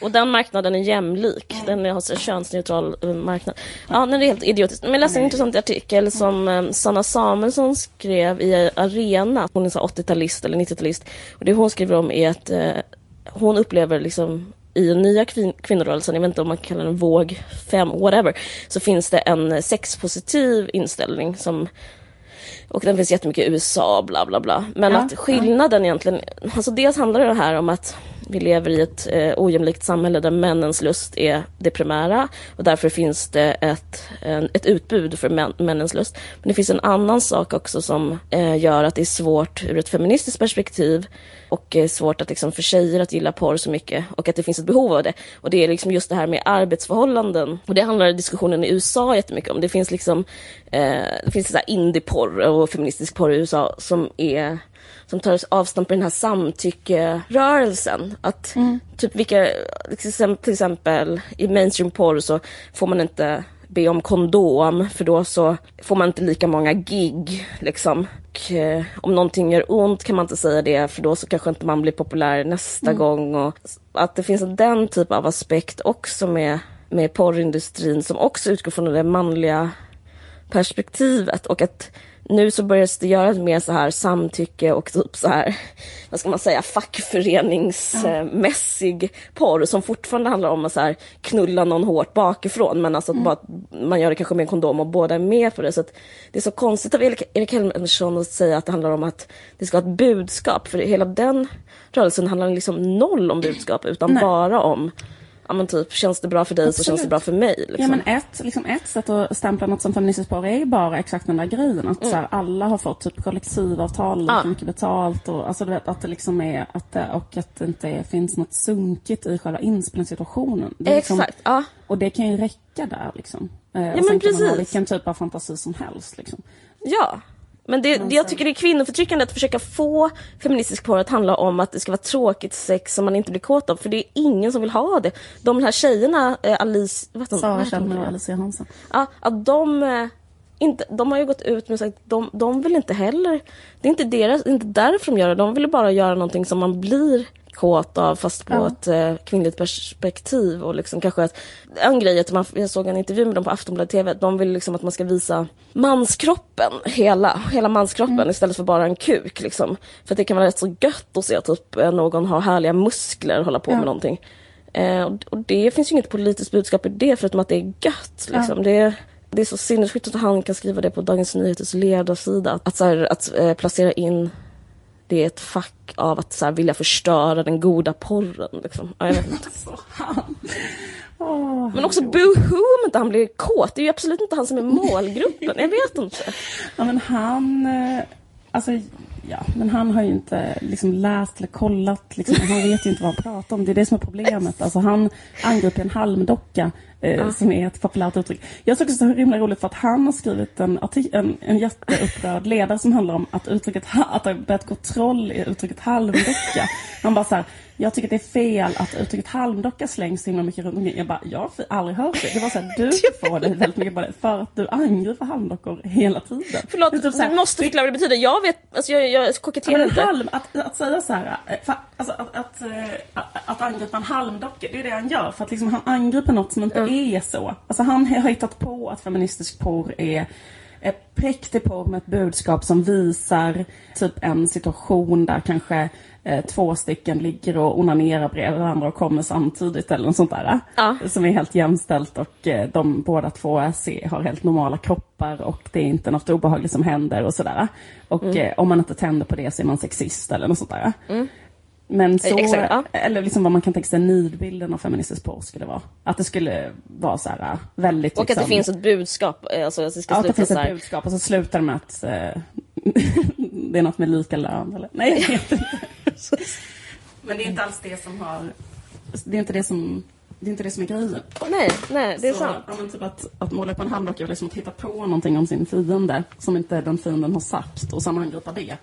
Och den marknaden är jämlik. Den är en könsneutral eh, marknad. Ja, den är helt idiotisk. Men jag läste en intressant artikel som eh, Sanna Samuelsson skrev i Arena. Hon är så 80-talist eller 90-talist. Och det hon skriver om är att eh, hon upplever liksom i den nya kvin kvinnorörelsen, jag vet inte om man kallar den våg 5, whatever, så finns det en sexpositiv inställning som och den finns jättemycket i USA, bla bla bla. Men
Ja,
att skillnaden egentligen, alltså dels handlar det här om att vi lever i ett eh, ojämlikt samhälle där männens lust är det primära och därför finns det ett, en, ett utbud för män, männens lust. Men det finns en annan sak också som eh, gör att det är svårt ur ett feministiskt perspektiv och eh, svårt att liksom för tjejer att gilla porr så mycket och att det finns ett behov av det. Och det är liksom just det här med arbetsförhållanden och det handlar diskussionen i USA jättemycket om. Det finns liksom eh, det finns så här och feministisk porr i USA som är som tar avstamp i den här samtyckerörelsen. Att typ vilka, till exempel i mainstream porr så får man inte be om kondom för då så får man inte lika många gig liksom. Och, eh, om någonting gör ont kan man inte säga det för då så kanske inte man blir populär nästa gång. Och att det finns den typ av aspekt också med, med porrindustrin som också utgår från det manliga perspektivet och att nu så börjar det göras mer så här samtycke och typ så här, vad ska man säga, fackföreningsmässig porr som fortfarande handlar om att så här knulla någon hårt bakifrån men alltså att bara, man gör det kanske med en kondom och båda är med på det. Så att det är så konstigt av Erik Helmersson att säga att det handlar om att det ska ha ett budskap för hela den rörelsen handlar liksom noll om budskap utan
Nej.
bara om Ja men typ, känns det bra för dig så känns det
Absolut.
bra för mig. Liksom.
Ja men ett, liksom ett sätt att stämpla något som feministiskt porr är ju bara exakt den där grejen. Att så här, alla har fått typ kollektivavtal, lika
Mm. Ja.
mycket betalt och alltså du vet att det liksom är att det, och att det inte finns något sunkigt i själva inspelningssituationen. Liksom-
Exakt, ja.
Och det kan ju räcka där liksom. Eh, och
men
sen kan man ha vilken typ av fantasi som helst liksom.
Ja. Men det,
Men
jag tycker det är kvinnoförtryckande att försöka få feministisk porr att handla om att det ska vara tråkigt sex som man inte blir kåt av. För det är ingen som vill ha det. De här tjejerna, eh, Alice...
Sara? Kjellner och Alicia Hansen.
Ja, att de... eh, Inte, de har ju gått ut med sagt de, de vill inte heller... Det är inte, deras, det inte därför de gör det. De vill bara göra någonting som man blir kåt av fast på
Ja.
ett eh, kvinnligt perspektiv. Och liksom kanske att, en grej att man, jag såg en intervju med dem på Aftonbladet TV. De vill liksom att man ska visa manskroppen, hela, hela manskroppen istället för bara en kuk. Liksom. För det kan vara rätt så gött att se typ eh, någon ha härliga muskler och hålla på
Ja.
med någonting. Eh, och, det finns ju inget politiskt budskap i det förutom att det är gött. Liksom. Det, är- det är så sinnessjukt att han kan skriva det på Dagens Nyheters ledarsida. Att, så här, att eh, placera in det i ett fack av att så här, vilja förstöra den goda porren. Liksom. Ja, jag vet inte. <laughs>
Åh,
Men också boohoo om inte han blir kåt. Det är ju absolut inte han som är målgruppen. Jag vet inte. <laughs>
Ja men han, eh, alltså ja, men han har ju inte liksom läst eller kollat, liksom, han vet ju inte vad han pratar om. Det är det som är problemet. Alltså han angriper en halmdocka eh, som är ett populärt uttryck. Jag tycker det är himla roligt för att han har skrivit en, en, en jätteupprörd ledare som handlar om att uttrycket, ha- att det har börjat gå troll i uttrycket halmdocka. Han bara så här, jag tycker det är fel att uttrycket halmdocka slängs så himla mycket runt omkring. Jag bara, jag har aldrig hört det. Det var så här, du <laughs> får det väldigt mycket på det för att du angriper halmdockor hela tiden.
Förlåt,
Det är typ så här,
du måste förklara vad det betyder. Jag vet, alltså jag, jag
Ja,
koketterar inte.
halm, att, att säga så här, eh, fa, alltså att, att, eh, att, att angripa en halmdocka, det är det han gör. För att liksom han angriper något som inte är så. Alltså han har hittat på att feministisk porr är är präktig porr med ett budskap som visar typ en situation där kanske eh, två stycken ligger och onanerar bredvid varandra och kommer samtidigt eller något sånt där.
Ja.
Som är helt jämställt och eh, de båda två är, se- har helt normala kroppar och det är inte något obehagligt som händer och sådär. Och
Mm.
eh, om man inte tänder på det så är man sexist eller något sånt där. Men så,
Eh, exakt, ja.
eller liksom vad man kan tänka sig nidbilden av feministisk porr skulle vara. Att det skulle vara så här väldigt
Och att det
liksom,
finns ett budskap. eh, Alltså att det ska
Ja, att det finns ett
här.
budskap och så slutar det med att eh, <laughs> det är något med lika lön eller? Nej, jag vet inte. Men det är inte alls det som har... Det är inte det som, det är, inte det som är grejen.
Nej, nej, det är
så,
sant.
Ja, men typ att, att måla upp en halmdocka är liksom att hitta på någonting om sin fiende som inte den fienden har sagt och sen angripa det.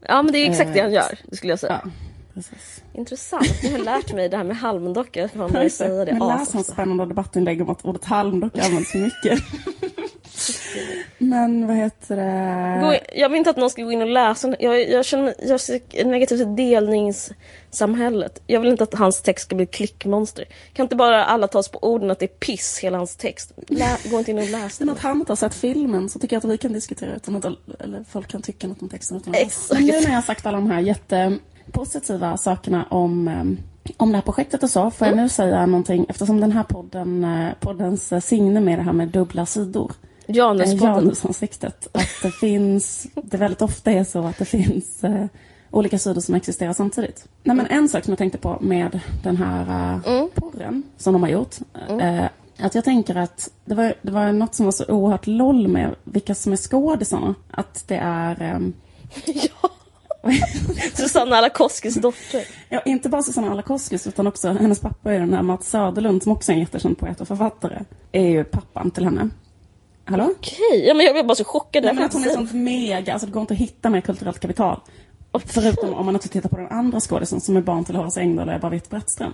Ja, men det är exakt det han
Eh,
gör, det skulle jag säga.
Ja, precis.
Intressant. Nu har jag lärt mig det här med halmdocka. Jag ska säga det.
Men läs något spännande debattinlägg om att ordet halmdocka används så mycket. <laughs> Men vad heter det?
Jag vill inte att någon ska gå in och läsa jag, jag känner jag är negativ till delningssamhället. Jag vill inte att hans text ska bli klickmonster. Kan inte bara alla tas på orden att det är piss hela hans text? Lä, gå inte in och läs
Men
den.
att han inte har sett filmen så tycker jag att vi kan diskutera utan att, eller folk kan tycka något om texten utan att
Exakt.
Men nu när jag har sagt alla de här jättepositiva sakerna om, em, om det här projektet och så, får jag nu säga någonting eftersom den här podden, eh, poddens eh, signum är det här med dubbla sidor. Eh,
Januspodden.
Janusansiktet. Att det finns, det väldigt ofta är så att det finns eh, olika sidor som existerar samtidigt. Nej, men en sak som jag tänkte på med den här uh, porren som de har gjort. eh, att jag tänker att det var, det var något som var så oerhört loll med vilka som är skådisarna. Att det är... ehm, <laughs>
ja. <laughs> Susanna Alakoskis dotter.
Ja, inte bara Susanna Alakoskis utan också hennes pappa är den här Mats Söderlund som också är en jättekänd poet och författare. Är ju pappan till henne. Hallå?
Okej, ja, men jag blev bara så chockad.
Nej, men att hon är sånt mega, alltså det går inte att hitta mer kulturellt kapital. Och förutom om man också tittar på den andra skådisen som är barn till Horace Engdahl och Ebba Witt-Brattström.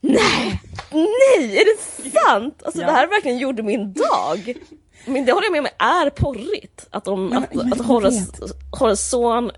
Nej! Nej! Är det sant? Alltså
Ja.
det här verkligen gjorde min dag. Men det håller jag med om är porrigt. Att, de,
Men-
att,
men
att Horace. Horace son...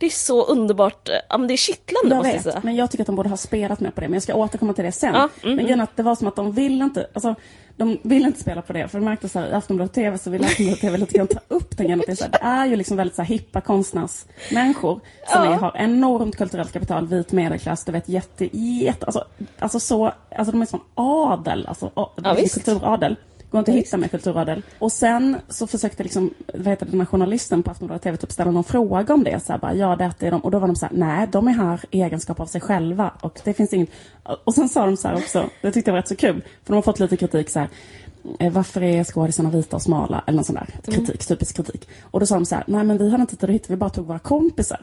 Det är så underbart. Ja, men det är kittlande
Jag
måste jag
vet,
säga.
men jag tycker att de borde ha spelat mer på det. Men jag ska återkomma till det sen.
Ja, mm,
men grejen är att det var som att de ville inte, alltså, de ville inte spela på det. För de märkte så här, i Aftonbladet TV så ville Aftonbladet TV lite grann ta upp den grejen. att Det är, så här, det är ju liksom väldigt så här, hippa konstnärsmänniskor som
Ja.
är, har enormt kulturellt kapital, vit medelklass, du vet jätte, jätte, alltså, alltså så, alltså de är som adel, alltså
Ja, visst.
kulturadel. Går inte att hitta med kulturadel. Och sen så försökte liksom, vad heter det, den här journalisten på Aftonbladet TV typ ställa någon fråga om det. Så här, bara, ja, det är de. Och då var de så här, nej, de är här i egenskap av sig själva. Och det finns inget. Och sen sa de så här också, det tyckte jag var rätt så kul. För de har fått lite kritik så här. eh, Varför är skådisarna vita och smala? Eller någon sån där kritik, typisk kritik. Och då sa de så här, nej men vi hade inte tittat hit, vi bara tog våra kompisar.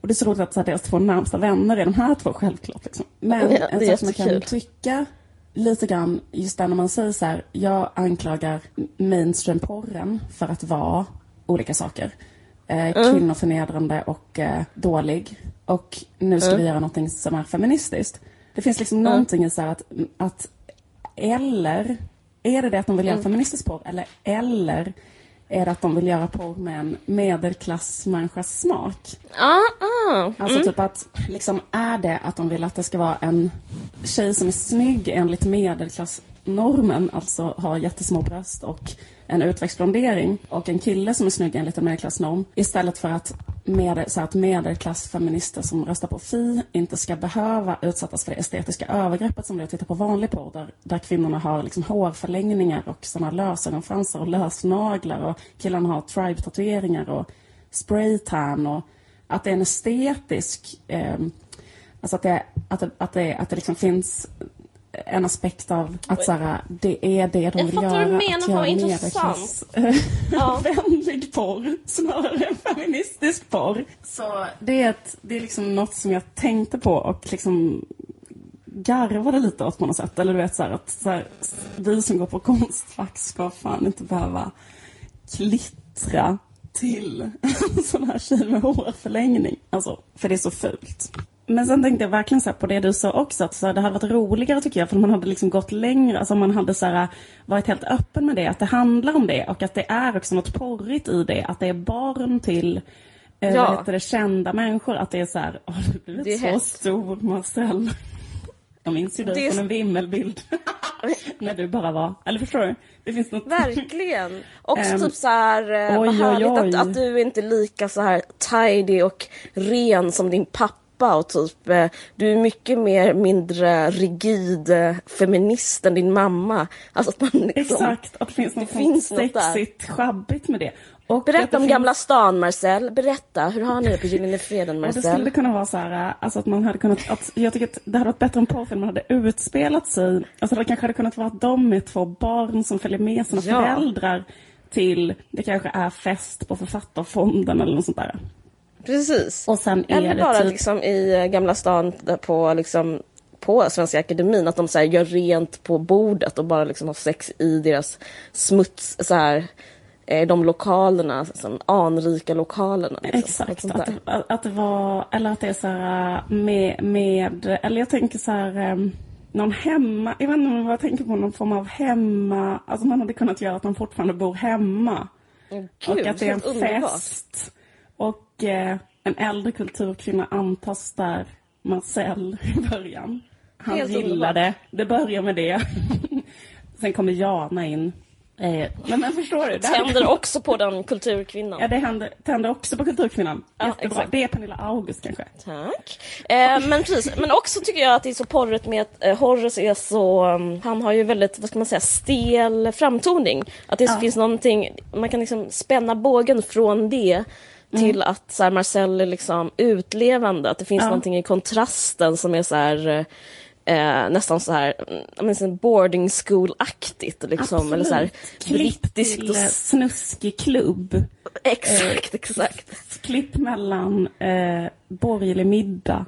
Och det är så roligt att så här, deras två närmsta vänner är de här två, självklart. Liksom. Men
Ja,
en sak som jag kan tycka lite grann just där när man säger så här, jag anklagar mainstream-porren för att vara olika saker. Eh, Kvinnoförnedrande och eh, dålig. Och nu ska vi göra någonting som är feministiskt. Det finns liksom någonting i så här att, att eller är det det att de vill göra feministisk porr eller eller är det att de vill göra porr med en medelklassmänniskas smak?
Ah, ah.
Alltså typ att, liksom är det att de vill att det ska vara en tjej som är snygg enligt medelklassnormen, alltså har jättesmå bröst och en utväxtblondering och en kille som är snygg enligt en medelklassnorm istället för att, med, så att medelklassfeminister som röstar på Fi inte ska behöva utsättas för det estetiska övergreppet som det är att titta på vanlig porr där, där kvinnorna har liksom hårförlängningar och sådana lösögonfransar och lösnaglar och killarna har tribe-tatueringar och spraytan och att det är en estetisk, eh, alltså att det, att det, att det, att det liksom finns en aspekt av att så det är det de
Jag
vill
fattar vad
göra.
du menar, vad
göra
intressant. Ja. <laughs>
vänlig porr snarare än feministisk porr. Så det är, ett, det är liksom något som jag tänkte på och liksom garvade lite åt på något sätt. Eller du vet så att så vi som går på Konstfack ska fan inte behöva klittra till en <laughs> sån här tjej med hårförlängning. Alltså, för det är så fult. Men sen tänkte jag verkligen så på det du sa också, att så här, det hade varit roligare tycker jag, för man hade liksom gått längre, alltså man hade så här, varit helt öppen med det, att det handlar om det och att det är också något porrigt i det, att det är barn till eh,
Ja.
vad heter det, kända människor, att det är så här, har du blivit
Det är
så
hett.
stor Marcel? Jag minns ju dig
Det
från en vimmelbild. <laughs> När du bara var, eller förstår du? Det finns något...
Verkligen. Också
Ehm,
typ så här, eh, vad
oj, oj,
härligt
oj.
Att, att du inte är lika så här tidy och ren som din pappa och typ eh, du är mycket mer mindre rigid eh, feminist än din mamma. Alltså att man liksom,
Exakt, att det finns något
Det finns något
sexigt, schabbigt med det. Och
Berätta om
finns-
Gamla stan Marcel, berätta, hur har ni det på Gyllene Freden
Och det
Marcel?
skulle kunna vara så här, äh, alltså att man hade kunnat, att, jag tycker att det hade varit bättre om porrfilmen hade utspelat sig, alltså det kanske hade kunnat vara att de är två barn som följer med sina
Ja.
föräldrar till, det kanske är fest på författarfonden eller något sånt där.
Precis.
Och sen är
Eller
det
bara
typ,
liksom i eh, Gamla stan på liksom på Svenska Akademin, att de så här gör rent på bordet och bara liksom har sex i deras smuts, så här, eh, de lokalerna, som anrika lokalerna. Liksom,
Exakt, att, det- att det var, eller att det är så här med, med eller jag tänker så här, ehm, någon hemma, jag vet inte om jag tänker på någon form av hemma, alltså man hade kunnat göra att de fortfarande bor hemma.
Gud,
och att det är en
helt underbart.
fest. Och eh, en äldre kulturkvinna antas där, Marcel, <laughs> i början. Han
Helt
gillar det. Det börjar med det. <laughs> Sen kommer Jana in. Eh, men, men förstår du? Det
Tänder också på den kulturkvinnan.
Ja, det händer, tänder också på Kulturkvinnan.
Ja,
Jättebra.
exakt.
Det är Pernilla August kanske.
Tack. Eh, men precis, men också tycker jag att det är så porrigt med att eh, Horace är så, um, han har ju väldigt, vad ska man säga, stel framtoning. Att det
Ja.
finns någonting, man kan liksom spänna bågen från det till att så här, Marcel är liksom utlevande, att det finns
Ja.
någonting i kontrasten som är så här Eh, nästan så här mm, boarding school-aktigt. Liksom, eller så här, brittiskt.
till
Och,
eh, snuskig klubb.
exakt, exakt.
Klipp mellan eh, borgerlig middag.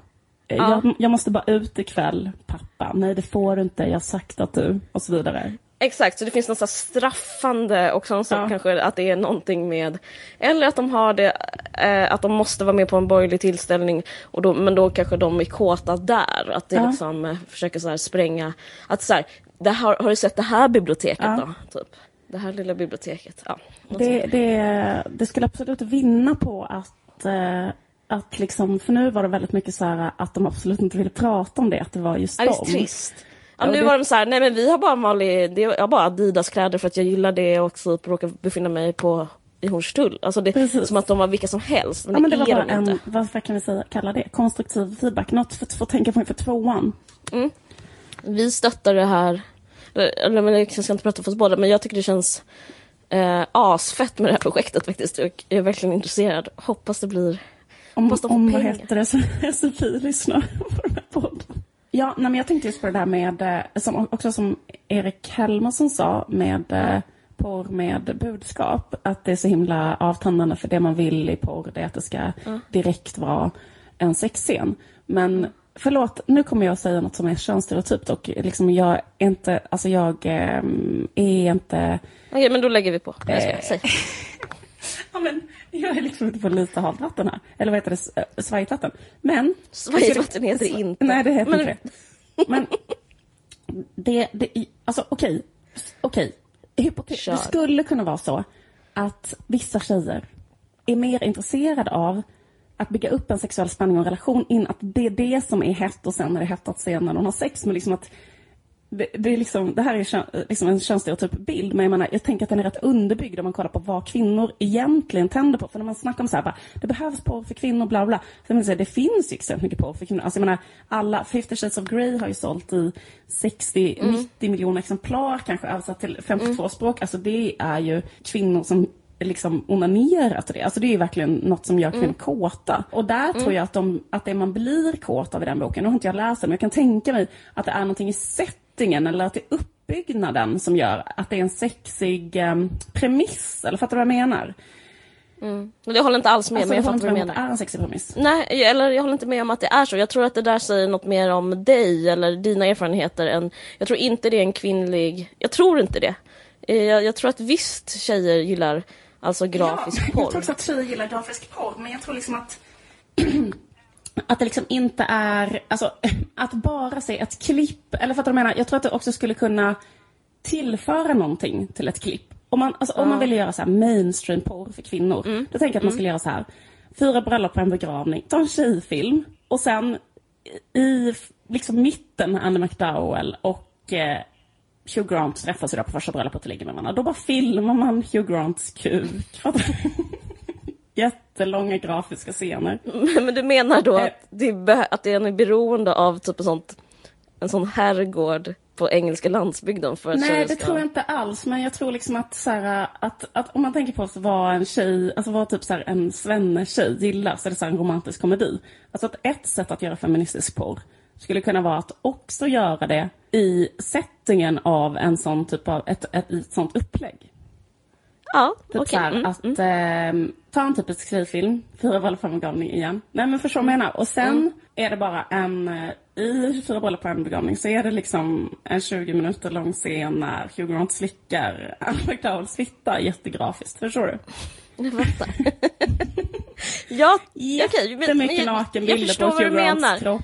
Eh,
Ja.
Jag, jag måste bara ut ikväll, pappa. Nej, det får du inte. Jag har sagt att du... Och så vidare.
Exakt, så det finns något så straffande och sånt
Ja.
kanske att det är någonting med Eller att de har det, eh, att de måste vara med på en borgerlig tillställning och då, men då kanske de är kåta där. Att det
Ja.
liksom eh, försöker så spränga Att så här, det här, har du sett det här biblioteket
Ja.
då? Typ. Det här lilla biblioteket. Ja.
Det, det, det skulle absolut vinna på att, eh, att liksom, för nu var det väldigt mycket så här att de absolut inte ville prata om det, att det var just
Ja,
dem.
trist. Ja, nu
det-
var de så här, nej men vi har bara en vanlig, det, jag har bara Adidas-kläder för att jag gillar det och så råkar befinna mig på i Hornstull. Alltså det är
Precis.
som att de var vilka som helst. Men,
Ja, men det var
är
bara en,
inte.
vad, kan vi säga, kalla det? Konstruktiv feedback. Något för, för att tänka på inför tvåan.
Vi stöttar det här, eller, men jag ska inte prata för oss båda, men jag tycker det känns eh, asfett med det här projektet faktiskt. Jag är verkligen intresserad. Hoppas det blir...
Om,
Hoppas de får
om vad heter det, <laughs> så SFI lyssnar på den här podden. Ja, nej, men jag tänkte just på det där med, eh, som, också som Erik Helmersson sa, med eh, porr med budskap. Att det är så himla avtändande för det man vill i porr, det är att det ska direkt vara en sexscen. Men förlåt, nu kommer jag att säga något som är könsstereotypt och liksom jag är inte, alltså jag eh, är inte
Okej, men då lägger vi på. Jag ska,
Eh.
säg. <laughs>
Ja, men jag är liksom ute på lite halt vatten här. Eller vad heter det? Äh, Svajigt vatten. Men...
Svajigt vatten heter det inte.
Nej, det heter
Men-
inte det. Men det, det, alltså okej. Okej.
Kör.
Det skulle kunna vara så att vissa tjejer är mer intresserade av att bygga upp en sexuell spänning och en relation in att det är det som är hett och sen är det hett att se när de har sex. Men liksom att det, är liksom, det här är liksom en könsstereotyp bild, men jag, menar, jag tänker att den är rätt underbyggd om man kollar på vad kvinnor egentligen tänder på. För när man snackar om så här, bara, det behövs porr för kvinnor, bla bla. Så så här, det finns ju extremt mycket porr för kvinnor. Alltså, jag menar, alla 50 Shades of Grey har ju sålt i 60-90 miljoner exemplar, kanske översatt till 52 språk. Alltså det är ju kvinnor som liksom onanerar till det. Alltså det är ju verkligen något som gör kvinnor kåta. Och där tror jag att, de, att det man blir kåt av i den boken, nu har inte jag läst den, men jag kan tänka mig att det är någonting i settingen eller att det är uppbyggnaden som gör att det är en sexig em, premiss. Eller fattar du vad jag menar?
Men jag håller inte alls med,
Alltså,
men jag
jag
fattar vad du
att det
menar.
är en sexig premiss.
Nej, eller jag håller inte med om att det är så. Jag tror att det där säger något mer om dig eller dina erfarenheter än... Jag tror inte det är en kvinnlig... Jag tror inte det. Eh, Jag, jag tror att visst tjejer gillar alltså grafisk
ja, Jag
porr.
tror också att tjejer gillar grafisk porr, men jag tror liksom att att det liksom inte är, alltså <laughs> att bara se ett klipp, eller fattar du vad jag menar? Jag tror att det också skulle kunna tillföra någonting till ett klipp. Om man, alltså, om man vill göra så här mainstream porr för kvinnor,
Mm.
då tänker jag att man skulle göra så här. Fyra bröllop på en begravning, ta en tjejfilm och sen i liksom mitten Andy McDowell och eh, Hugh Grant träffas där på första bröllopet och ligger med varandra. Då bara filmar man Hugh Grants kuk. <laughs> Jättelånga grafiska scener. <laughs>
Men du menar då
Eh.
att, det be- att det är beroende av typ en, sånt, en sån herrgård på engelska landsbygden för att
Nej, det tror jag inte alls. Men jag tror liksom att, så här, att, att om man tänker på vad en tjej, alltså vad typ så här, en svenne-tjej gillar, så är det så en romantisk komedi. Alltså att ett sätt att göra feministisk porr skulle kunna vara att också göra det i settingen av en sån typ av, ett, ett, ett sånt upplägg.
Ja,
Typ
okej.
här,
Mm.
att ehm, ta en typisk skrivfilm, fyra bröllop på en begravning igen. Nej men förstår vad jag menar? Och sen
Mm.
är det bara en, eh, i fyra bröllop på en begravning så är det liksom en 20 minuter lång scen när Hugh Grant slickar Anne McDowells fitta jättegrafiskt. Förstår du?
Jag fattar. <laughs> ja, okej. men- men jag-
nakenbilder
Jag förstår vad du menar.
kropp.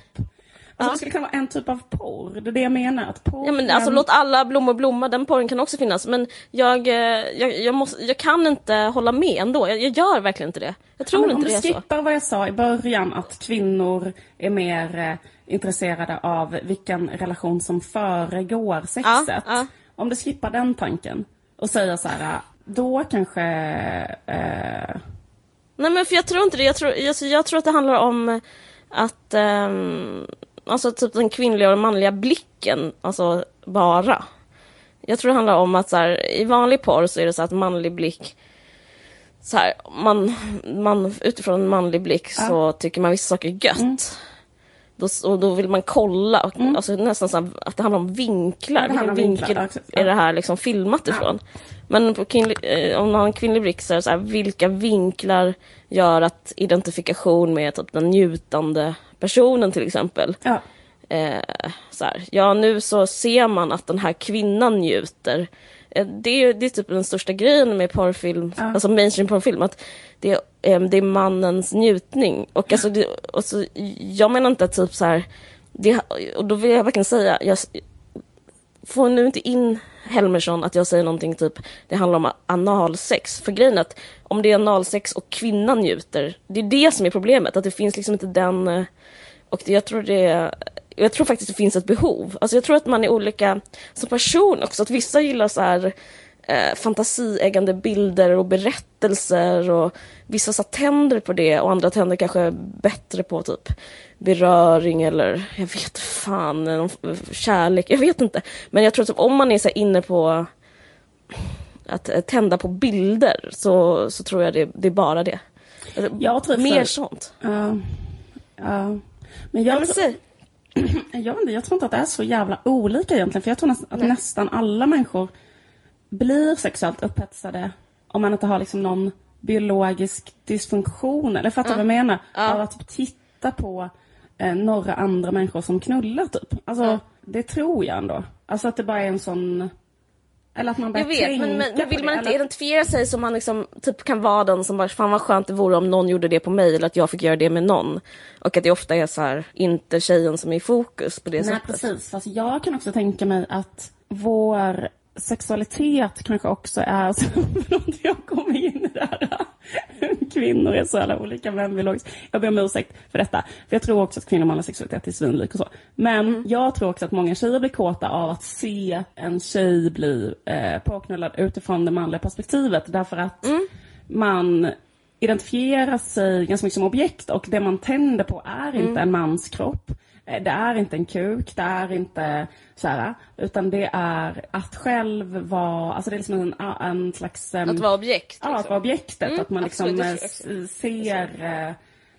Alltså, Det skulle kunna vara en typ av porr. Det är det jag menar. Att porr
Ja, men alltså låt alla blommor blomma, den porren kan också finnas. Men jag, eh, jag, jag, måste, jag kan inte hålla med ändå. Jag, jag gör verkligen inte det. Jag tror
Ja,
inte
om
det
du
är så.
skippar vad jag sa i början, att kvinnor är mer eh, intresserade av vilken relation som föregår sexet.
ja.
Om du skippar den tanken och säger så här, då kanske... Eh,
Nej men för jag tror inte det. Jag tror, alltså, jag tror att det handlar om att ehm, Alltså typ den kvinnliga och den manliga blicken, alltså bara. Jag tror det handlar om att så här, i vanlig porr så är det så att manlig blick så här, man, man, utifrån en manlig blick så tycker man vissa saker är gött.
Mm.
Då, och då vill man kolla, och, alltså nästan så här, att det handlar om vinklar.
Ja,
Vilken
vinklar,
vinkel
ja. Ja.
är det här liksom filmat ifrån? Men på kvinnlig, eh, om man har en kvinnlig blick så är det så här, vilka vinklar gör att identifikation med typ, den njutande personen till exempel
ja.
eh, så här, ja nu så ser man att den här kvinnan njuter. Eh, det, är, det är typ den största grejen med porrfilm, alltså mainstream porrfilm, att det, eh, det är mannens njutning. Och, alltså, det, och så, jag menar inte typ så här, det, och då vill jag verkligen säga, jag, får nu inte in Helmersson att jag säger någonting typ det handlar om analsex. För grejen är att om det är analsex och kvinnan njuter, det är det som är problemet. Att det finns liksom inte den... Eh, och det, jag tror det jag tror faktiskt det finns ett behov. Alltså jag tror att man är olika som person också. Att vissa gillar så här eh, fantasieggande bilder och berättelser och vissa så tänder på det och andra tänder kanske bättre på typ beröring eller jag vet fan, någon kärlek, jag vet inte. Men jag tror att typ, om man är så inne på att eh, tända på bilder så, så tror jag det, det är bara det. Alltså,
Jag tror
Mer
för-
sånt.
Ja. ja. Men
Ja,
jag,
säg. <clears throat>
jag, vet inte, jag tror inte att det är så jävla olika egentligen. För jag tror nästan, att nästan alla människor blir sexuellt upphetsade om man inte har liksom någon biologisk dysfunktion. Eller fattar du vad jag menar? Av att typ titta på eh, några andra människor som knullar typ. Alltså, det tror jag ändå. Alltså att det bara är en sån... Eller att man börjar
Jag vet, men, men, men vill
det,
man inte
eller-
identifiera sig som man liksom, typ kan vara den som bara, fan vad skönt det vore om någon gjorde det på mig eller att jag fick göra det med någon. Och att det ofta är så här, inte tjejen som är i fokus på det
Nej,
sättet.
precis. Fast jag kan också tänka mig att vår sexualitet kanske också är... <laughs> Förlåt, jag kommer in i det här. Kvinnor är så jävla olika män biologiskt. Jag ber om ursäkt för detta. För jag tror också att kvinnor och manlig sexualitet är svinlik och så. Men
Mm.
jag tror också att många tjejer blir kåta av att se en tjej bli eh, påknullad utifrån det manliga perspektivet. Därför att
Mm.
man identifierar sig ganska mycket som objekt och det man tänder på är
Mm.
inte en mans kropp. Eh, Det är inte en kuk, det är inte så här, utan det är att själv vara, alltså det är liksom en, en slags...
Att vara objekt.
Ja, att
liksom.
vara objektet. att man liksom
absolut,
eh, ser... eh,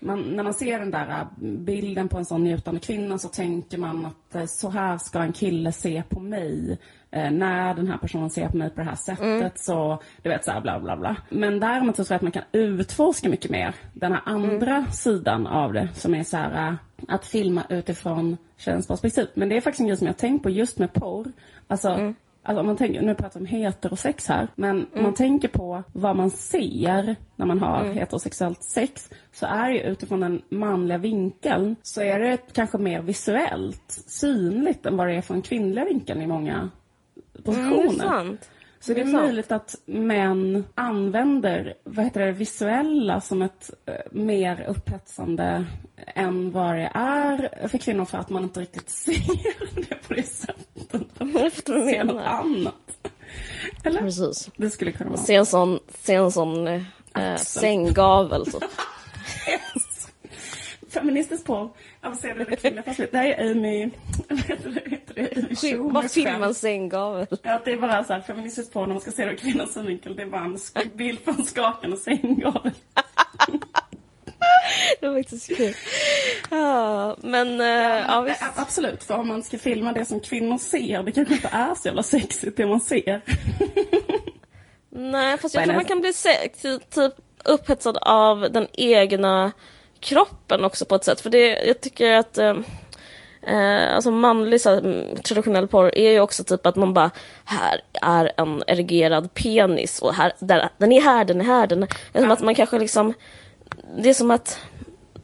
Man, när man ser den där bilden på en sån njutande kvinna så tänker man att så här ska en kille se på mig. Eh, när den här personen ser på mig på det här sättet
Mm.
så, du vet så här bla bla bla. Men däremot så tror jag att man kan utforska mycket mer den här andra
Mm.
sidan av det som är så här att filma utifrån tjejens perspektiv. Men det är faktiskt en grej som jag har tänkt på just med porr. Alltså,
Mm.
Alltså om man tänker, nu pratar vi om heterosex här, men om man tänker på vad man ser när man har heterosexuellt sex, så är ju utifrån den manliga vinkeln, så är det kanske mer visuellt synligt än vad det är från kvinnliga vinkeln i många positioner.
Mm, det är sant.
Så det är
Det är
möjligt att män använder vad heter det, visuella som ett eh, mer upphetsande än vad det är för kvinnor för att man inte riktigt <laughs> ser det på det sättet.
Jag förstår vad du
Se något annat. Eller?
Precis.
Det skulle kunna vara.
Se en sån, se en sån eh, sänggavel. Så. <laughs>
Feministiskt porr avancerade det kvinnliga perspektivet. Det här är Amy... Vad heter det?
Vad
skämt.
en sänggavel?
Ja, det är bara så här, feministiskt porr när man ska se det ur kvinnans synvinkel. Det är bara en bild på en skakande sänggavel. <laughs>
Det var faktiskt kul. Ja, men eh, ja.
Ja, absolut, för om man ska filma det som kvinnor ser, det kanske inte är så jävla sexigt det man ser.
Nej, fast jag
Vad
tror man kan bli typ upphetsad av den egna kroppen också på ett sätt. För det, jag tycker att eh, eh, alltså manlig så här, traditionell porr är ju också typ att man bara här är en erigerad penis och här, där, den är här, den är här, den är... Det är som att man kanske liksom... Det är som att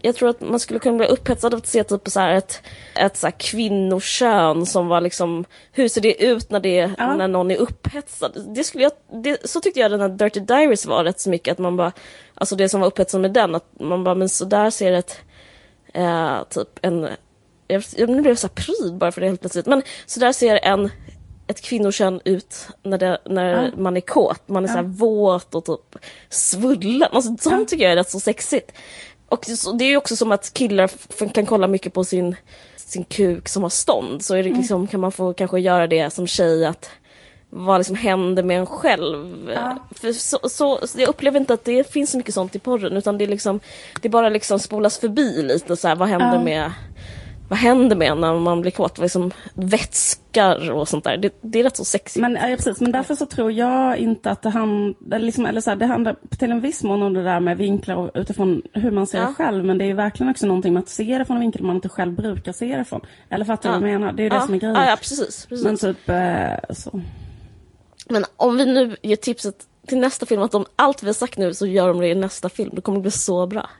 jag tror att man skulle kunna bli upphetsad av att se typ så här ett, ett så här kvinnokön som var liksom, hur ser det ut när, det,
Ja.
när någon är upphetsad? Det skulle jag, det, så tyckte jag den här Dirty Diaries var rätt så mycket, att man bara, alltså det som var upphetsande med den, att man bara, men så där ser ett, eh, typ en, jag, nu blev jag så här pryd bara för det helt plötsligt, men så där ser en ett kvinnokön ut när, det, när
Ja.
man är kåt. Man är så här våt och typ svullen. Alltså, sånt tycker jag är rätt så sexigt. Och det är ju också som att killar kan kolla mycket på sin, sin kuk som har stånd. Så är det liksom, kan man få kanske göra det som tjej att vad liksom händer med en själv.
Ja.
För så, så, så jag upplever inte att det finns så mycket sånt i porren utan det är liksom Det bara liksom spolas förbi lite så här, vad händer
Ja.
med Vad händer med en när man blir kåt? Liksom vätskar och sånt där. Det, det är rätt så sexigt.
Men, ja, precis, men därför så tror jag inte att det handlar, liksom, eller så här, det handlar till en viss mån om det där med vinklar och utifrån hur man ser
Ja.
det själv. Men det är ju verkligen också någonting med att se det från en vinkel man inte själv brukar se det från. Eller fattar du
Ja.
vad jag menar? Det är ju det
ja.
som är grejen.
Ja, precis. precis.
Men typ eh, så.
Men om vi nu ger tipset till nästa film att om allt vi har sagt nu så gör de det i nästa film, då kommer det bli så bra.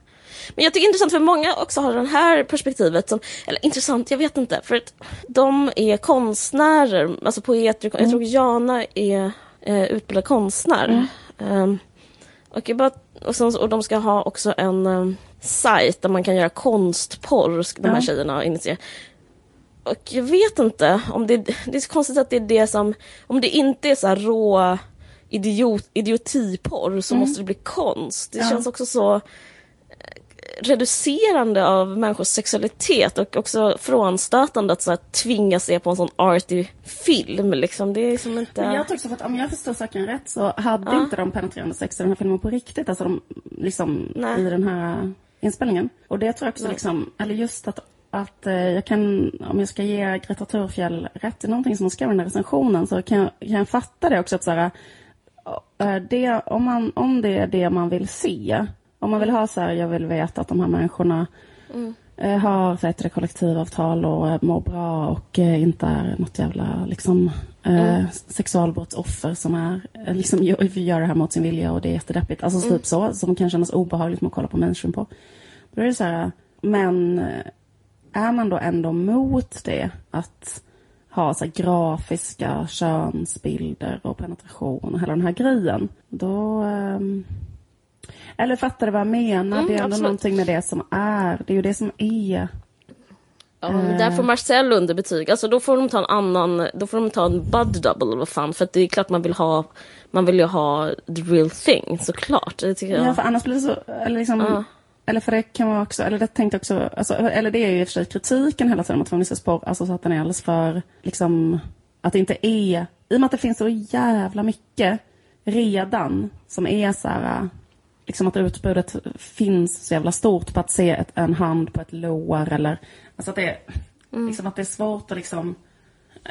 Men jag tycker det är intressant för många också har det här perspektivet som, eller intressant, jag vet inte, för att de är konstnärer, alltså poeter, jag tror Jana är eh, utbildad konstnär. Ehm, och, jag bara, och, sen, och de ska ha också en um, sajt där man kan göra konstporr, de här tjejerna initiera. Och jag vet inte om det, det är så konstigt att det är det som, om det inte är så här rå idiot, idiotiporr så måste det bli konst. Det
Mm. Ja.
känns också så reducerande av människors sexualitet och också frånstötande att så här, tvinga se på en sån arty film. Liksom. Det är som inte...
Men jag tror också att om jag förstår saken rätt så hade
Ja.
inte de penetrerande sex i den här filmen på riktigt. Alltså de, liksom
Nej.
i den här inspelningen. Och det tror jag också
Nej.
liksom, eller just att, att eh, jag kan, om jag ska ge Greta Thurfjell rätt i någonting som hon skrev i den här recensionen så kan jag, kan jag fatta det också att så här, eh, det, om, man, om det är det man vill se, om man vill ha så här, jag vill veta att de här människorna eh, har det, kollektivavtal och eh, mår bra och eh, inte är något jävla liksom, eh, sexualbrottsoffer som är, liksom, gör, gör det här mot sin vilja och det är jättedeppigt. Alltså typ så, som kan kännas obehagligt att kolla på mainstream på. Då är det så här, men är man då ändå mot det att ha så grafiska könsbilder och penetration och hela den här grejen, då... eller fattar du vad jag menar?
Mm,
det är ändå
absolut.
någonting med det som är. Det är ju det som är.
Ja, där får Marcel underbetyg. Alltså då får de ta en annan, då får de ta en bud double vad fan. För det är klart man vill ha, man vill ju ha the real thing såklart. Det tycker jag.
Ja, för annars blir det så, eller liksom,
Ja.
eller för det kan vara också, eller det tänkte också, alltså, eller det är ju i och för sig kritiken hela tiden mot feministisk porr, alltså så att den är alldeles för, liksom, att det inte är, i och med att det finns så jävla mycket redan som är så här, liksom att utbudet finns så jävla stort på att se ett, en hand på ett lår eller, alltså att det, är- liksom att det är svårt att liksom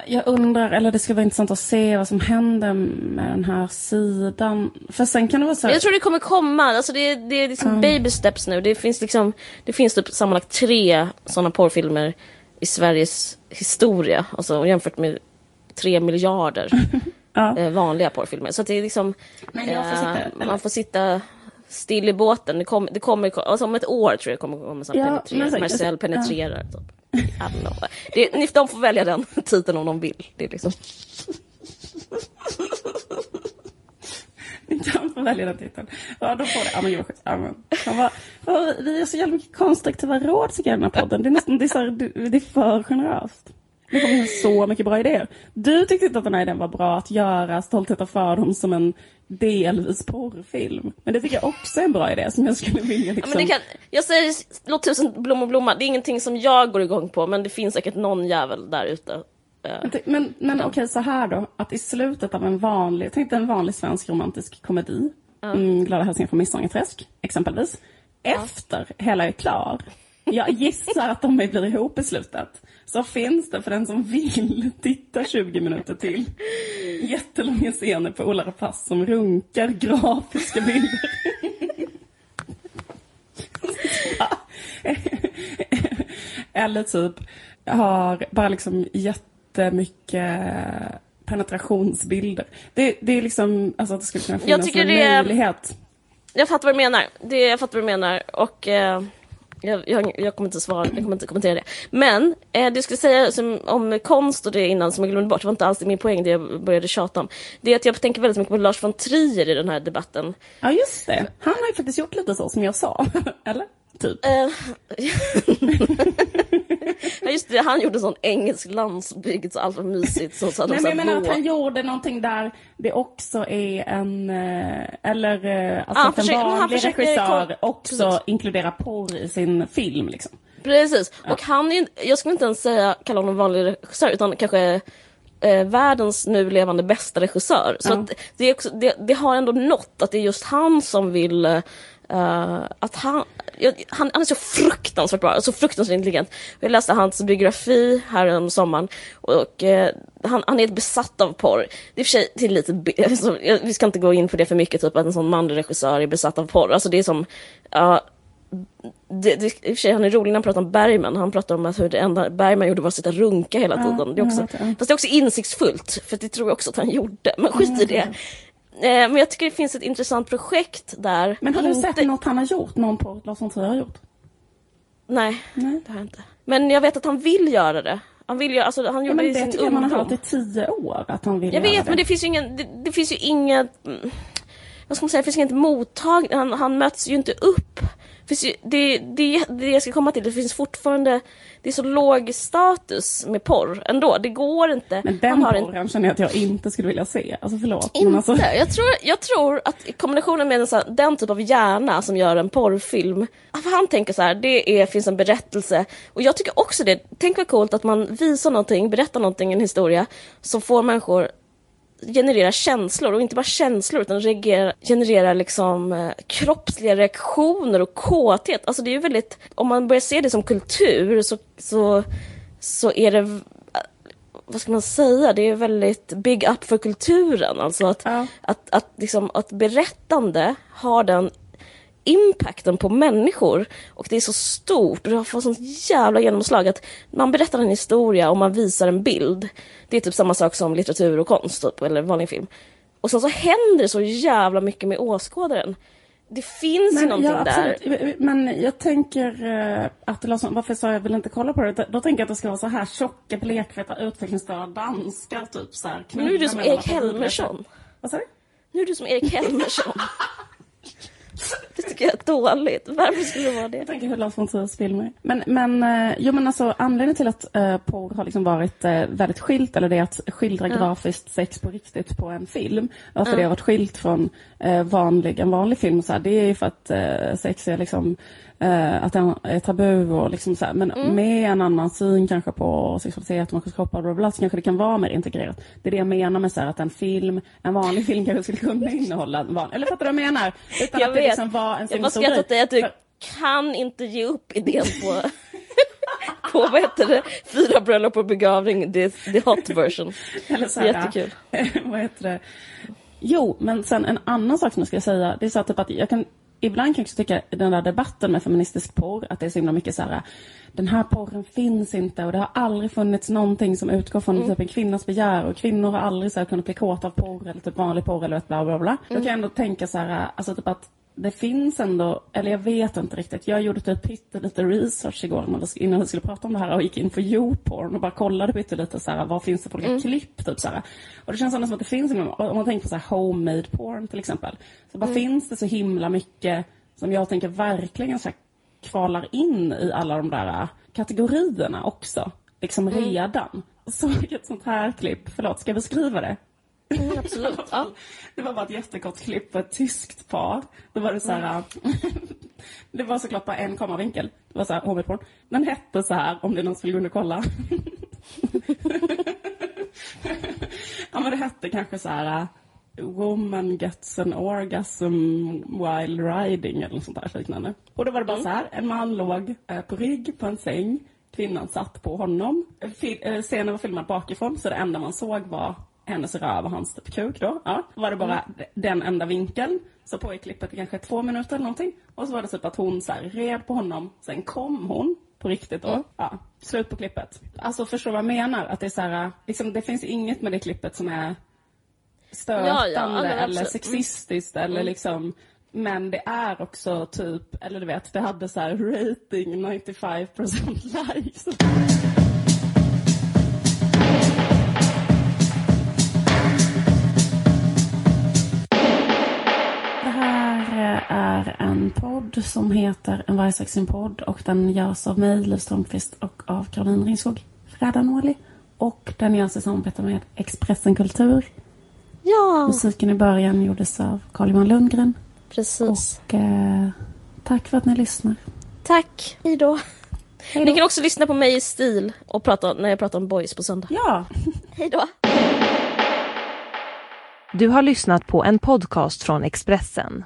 jag undrar, eller det skulle vara intressant att se vad som händer med den här sidan. För sen kan det vara så här,
Jag tror det kommer komma. Alltså det, det är liksom baby steps nu. Det finns liksom, det finns typ sammanlagt tre sådana porrfilmer i Sveriges historia. Alltså jämfört med tre miljarder <laughs>
Ja.
eh, vanliga porrfilmer. Så att det är liksom, eh,
sitta-
man får sitta still i båten. Det, kom, det kommer, alltså om ett år tror jag kommer komma
Ja,
penetrera,
så-
Marcel penetrerar. Typ. I don't know. Det, ni- de får välja den <laughs> titeln om de vill. Det är liksom.
Ni kan få välja den titeln. Ja, då får det. Ja, men gud. Ja, men, vad, vi har så jävla mycket konstruktiva råd tycker jag i den här podden. Det är nästan det är, så här, det, är för generöst. Det kommer så mycket bra idéer. Du tyckte inte att den här idén var bra att göra Stolthet och fördom som en delvis porrfilm. Men det tycker jag också är en bra idé som jag skulle vilja
Ja,
liksom...
men det kan, jag säger låt tusen blommor blomma. Det är ingenting som jag går igång på men det finns säkert någon jävel där ute. Eh,
Men Men, men okej, så här då. Att i slutet av en vanlig, tänk dig en vanlig svensk romantisk komedi. Mm, Glada hälsningar från Midsommarträsk, exempelvis. Efter hela är klar. Jag gissar att de blir ihop i slutet. Så finns det för den som vill <laughs> titta 20 minuter till. Jättelånga scener på Ola Rapace som runkar grafiska bilder. <laughs> Eller typ har bara liksom jättemycket penetrationsbilder. Det, det är liksom, alltså att det skulle kunna
Jag
finnas en möjlighet.
Jag fattar vad du menar. Det, jag fattar vad du menar. Och eh, Jag, jag, jag, kommer inte svara, jag kommer inte kommentera det. Men eh, det skulle säga som, om konst och det innan som jag glömde bort, det var inte alls min poäng det jag började tjata om. Det är att jag tänker väldigt mycket på Lars von Trier i den här debatten.
Ja just det, han har ju faktiskt gjort lite så som jag sa, <laughs> eller? Typ. <laughs> <laughs>
Ja, just det, han gjorde sån engelsk landsbygd, så allt var mysigt. Så, så
Nej, men jag menar att han gjorde någonting där det också är en, eh, eller eh, alltså
Ah,
att en
försöker- han
vanlig
försöker
regissör också
Precis.
inkluderar porr i sin film liksom.
Precis, och han är jag skulle inte ens säga kalla honom vanlig regissör utan kanske eh, världens nu levande bästa regissör. Så
Ja.
att det, också, det, det har ändå nått att det är just han som vill eh, att han, jag, han, han är så fruktansvärt bra, så fruktansvärt intelligent. Jag läste hans biografi här om sommaren och eh, han, han är helt besatt av porr. Det är och för sig till lite, <laughs> alltså, jag- vi ska inte gå in på det för mycket, typ att en sån manlig regissör är besatt av porr. Alltså det är som, ja, det, det, I och för sig han är rolig när han pratar om Bergman. Han pratar om att hur det enda Bergman gjorde var att sitta och runka hela
Ja,
tiden. Det är
jag
också,
det.
fast det är också insiktsfullt, för det tror jag också att han gjorde. Men skit i det. Eh, Men jag tycker det finns ett intressant projekt där.
Men har du sett något han har gjort? Någon porr Lars von Trier har gjort?
Nej,
Nej.
det har jag inte. Men jag vet att han vill göra det. Han vill göra, alltså han
Ja,
gjorde
men
det i
det
sin
tycker jag man har
ungdom.
hört i tio år att han vill
Jag
göra
vet,
det.
men det finns ju ingen, det, det finns ju inget, mm, vad ska man säga, det finns inget mottag, han, han möts ju inte upp. Det, det, det, jag ska komma till, det finns fortfarande, det är så låg status med porr ändå, det går inte.
Men den
har en-
porren känner jag att jag inte skulle vilja se. Alltså förlåt.
inte.
Alltså,
Jag, tror, jag tror att kombinationen med en sån, den typ av hjärna som gör en porrfilm, han tänker så här, det är, finns en berättelse. Och jag tycker också det, tänk vad coolt att man visar någonting, berättar någonting, en historia, som får människor generera känslor och inte bara känslor utan reagera, generera liksom eh, kroppsliga reaktioner och kåthet. Alltså det är ju väldigt, om man börjar se det som kultur så, så, så är det v- vad ska man säga, det är väldigt big up för kulturen. Alltså att,
Ja.
att, att, liksom, att berättande har den impacten på människor och det är så stort och det har fått sånt jävla genomslag att man berättar en historia och man visar en bild. Det är typ samma sak som litteratur och konst typ, eller vanlig film. Och sen så händer det så jävla mycket med åskådaren. Det finns ju någonting
ja,
där.
Men jag tänker att det Larsson, varför sa jag vill inte kolla på det? Då tänker jag att det ska vara så här tjocka, blekfeta, utvecklingsstörda danskar typ så här.
Men nu är du som Erik. Helmersson.
Vad sa du?
Nu är du som Erik Helmersson. <laughs> Det tycker jag är dåligt. Varför skulle det vara det?
Jag tänker hur Lars von Triers filmer. Men, men, eh, jo, men alltså, anledningen till att uh, porr har liksom varit eh, väldigt skilt, eller det är att skildra grafiskt sex på riktigt på en film. Varför det har varit skilt från uh, vanlig, en vanlig film, så här, det är ju för att eh, sex är liksom eh, att det är tabu och liksom så här, men med en annan syn kanske på sexualitet, människors kroppar och bla, så kanske det kan vara mer integrerat. Det är det jag menar med så här, att en film, en vanlig film kanske skulle kunna innehålla en van, eller fattar du vad jag menar? Utan
Jag
att det
vet.
liksom var en
Jag bara skrattar åt dig att du
För-
kan inte ge upp idén på, <laughs> på vad heter det, fyra bröllop och begravning, the, the hot version. <laughs>
Eller så här,
Jättekul. <laughs>
vad heter det? Jo, men sen en annan sak som jag ska säga. Det är så att, typ att jag kan Ibland kan jag också tycka i den där debatten med feministisk porr att det är så himla mycket så här den här porren finns inte och det har aldrig funnits någonting som utgår från
Mm.
typ en kvinnas begär och kvinnor har aldrig så här kunnat bli kåta av porr eller typ vanlig porr eller ett bla bla bla. Då kan jag ändå tänka så här, alltså typ att det finns ändå, eller jag vet inte riktigt. Jag gjorde typ pyttelite research igår innan vi skulle prata om det här och gick in på YouPorn och bara kollade pyttelite så här, vad finns det för olika klipp typ så här. Och det känns ändå som att det finns, om man tänker på så här homemade porn till exempel. Så bara finns det så himla mycket som jag tänker verkligen så här kvalar in i alla de där äh, kategorierna också. Liksom redan. Såg ett sånt här klipp, förlåt, ska jag beskriva det?
Mm, absolut. Ja. <laughs>
Det var bara ett jättekort klipp på ett tyskt par. Då var det så här... <laughs> det var såklart bara en kameravinkel. Det var så här, homoporn. Den hette så här, om det är någon som vill gå in och kolla. <laughs> ja, men det hette kanske så här... Woman gets an orgasm while riding eller något sånt där liknande. Och då var det bara så här, en man låg eh, på rygg på en säng. Kvinnan satt på honom. Eh, Scenen var filmad bakifrån så det enda man såg var hennes röv och hans typ kuk då. Ja. Var det bara d- den enda vinkeln. Så på i klippet kanske två minuter eller någonting. Och så var det typ att hon så här red på honom. Sen kom hon på riktigt då. Ja. Slut på klippet. Alltså förstår vad jag menar? Att det är så här, liksom, det finns inget med det klippet som är stötande
Ja, ja,
eller
absolut.
sexistiskt eller liksom Men det är också typ, eller du vet, det hade så här rating 95% likes. Är en podd som heter En vargsaxin podd och den görs av mig, Liv Strömqvist och av Caroline Ringskog Frädanåli. Och den görs i samarbete med Expressen Kultur.
Ja,
Musiken i början gjordes av Carl-Johan Lundgren.
precis.
Och eh, tack för att ni lyssnar.
Tack. Hej då. Ni kan också lyssna på mig i stil och prata, när jag pratar om boys på söndag.
Ja, <laughs>
Hej då.
Du har lyssnat på en podcast från Expressen.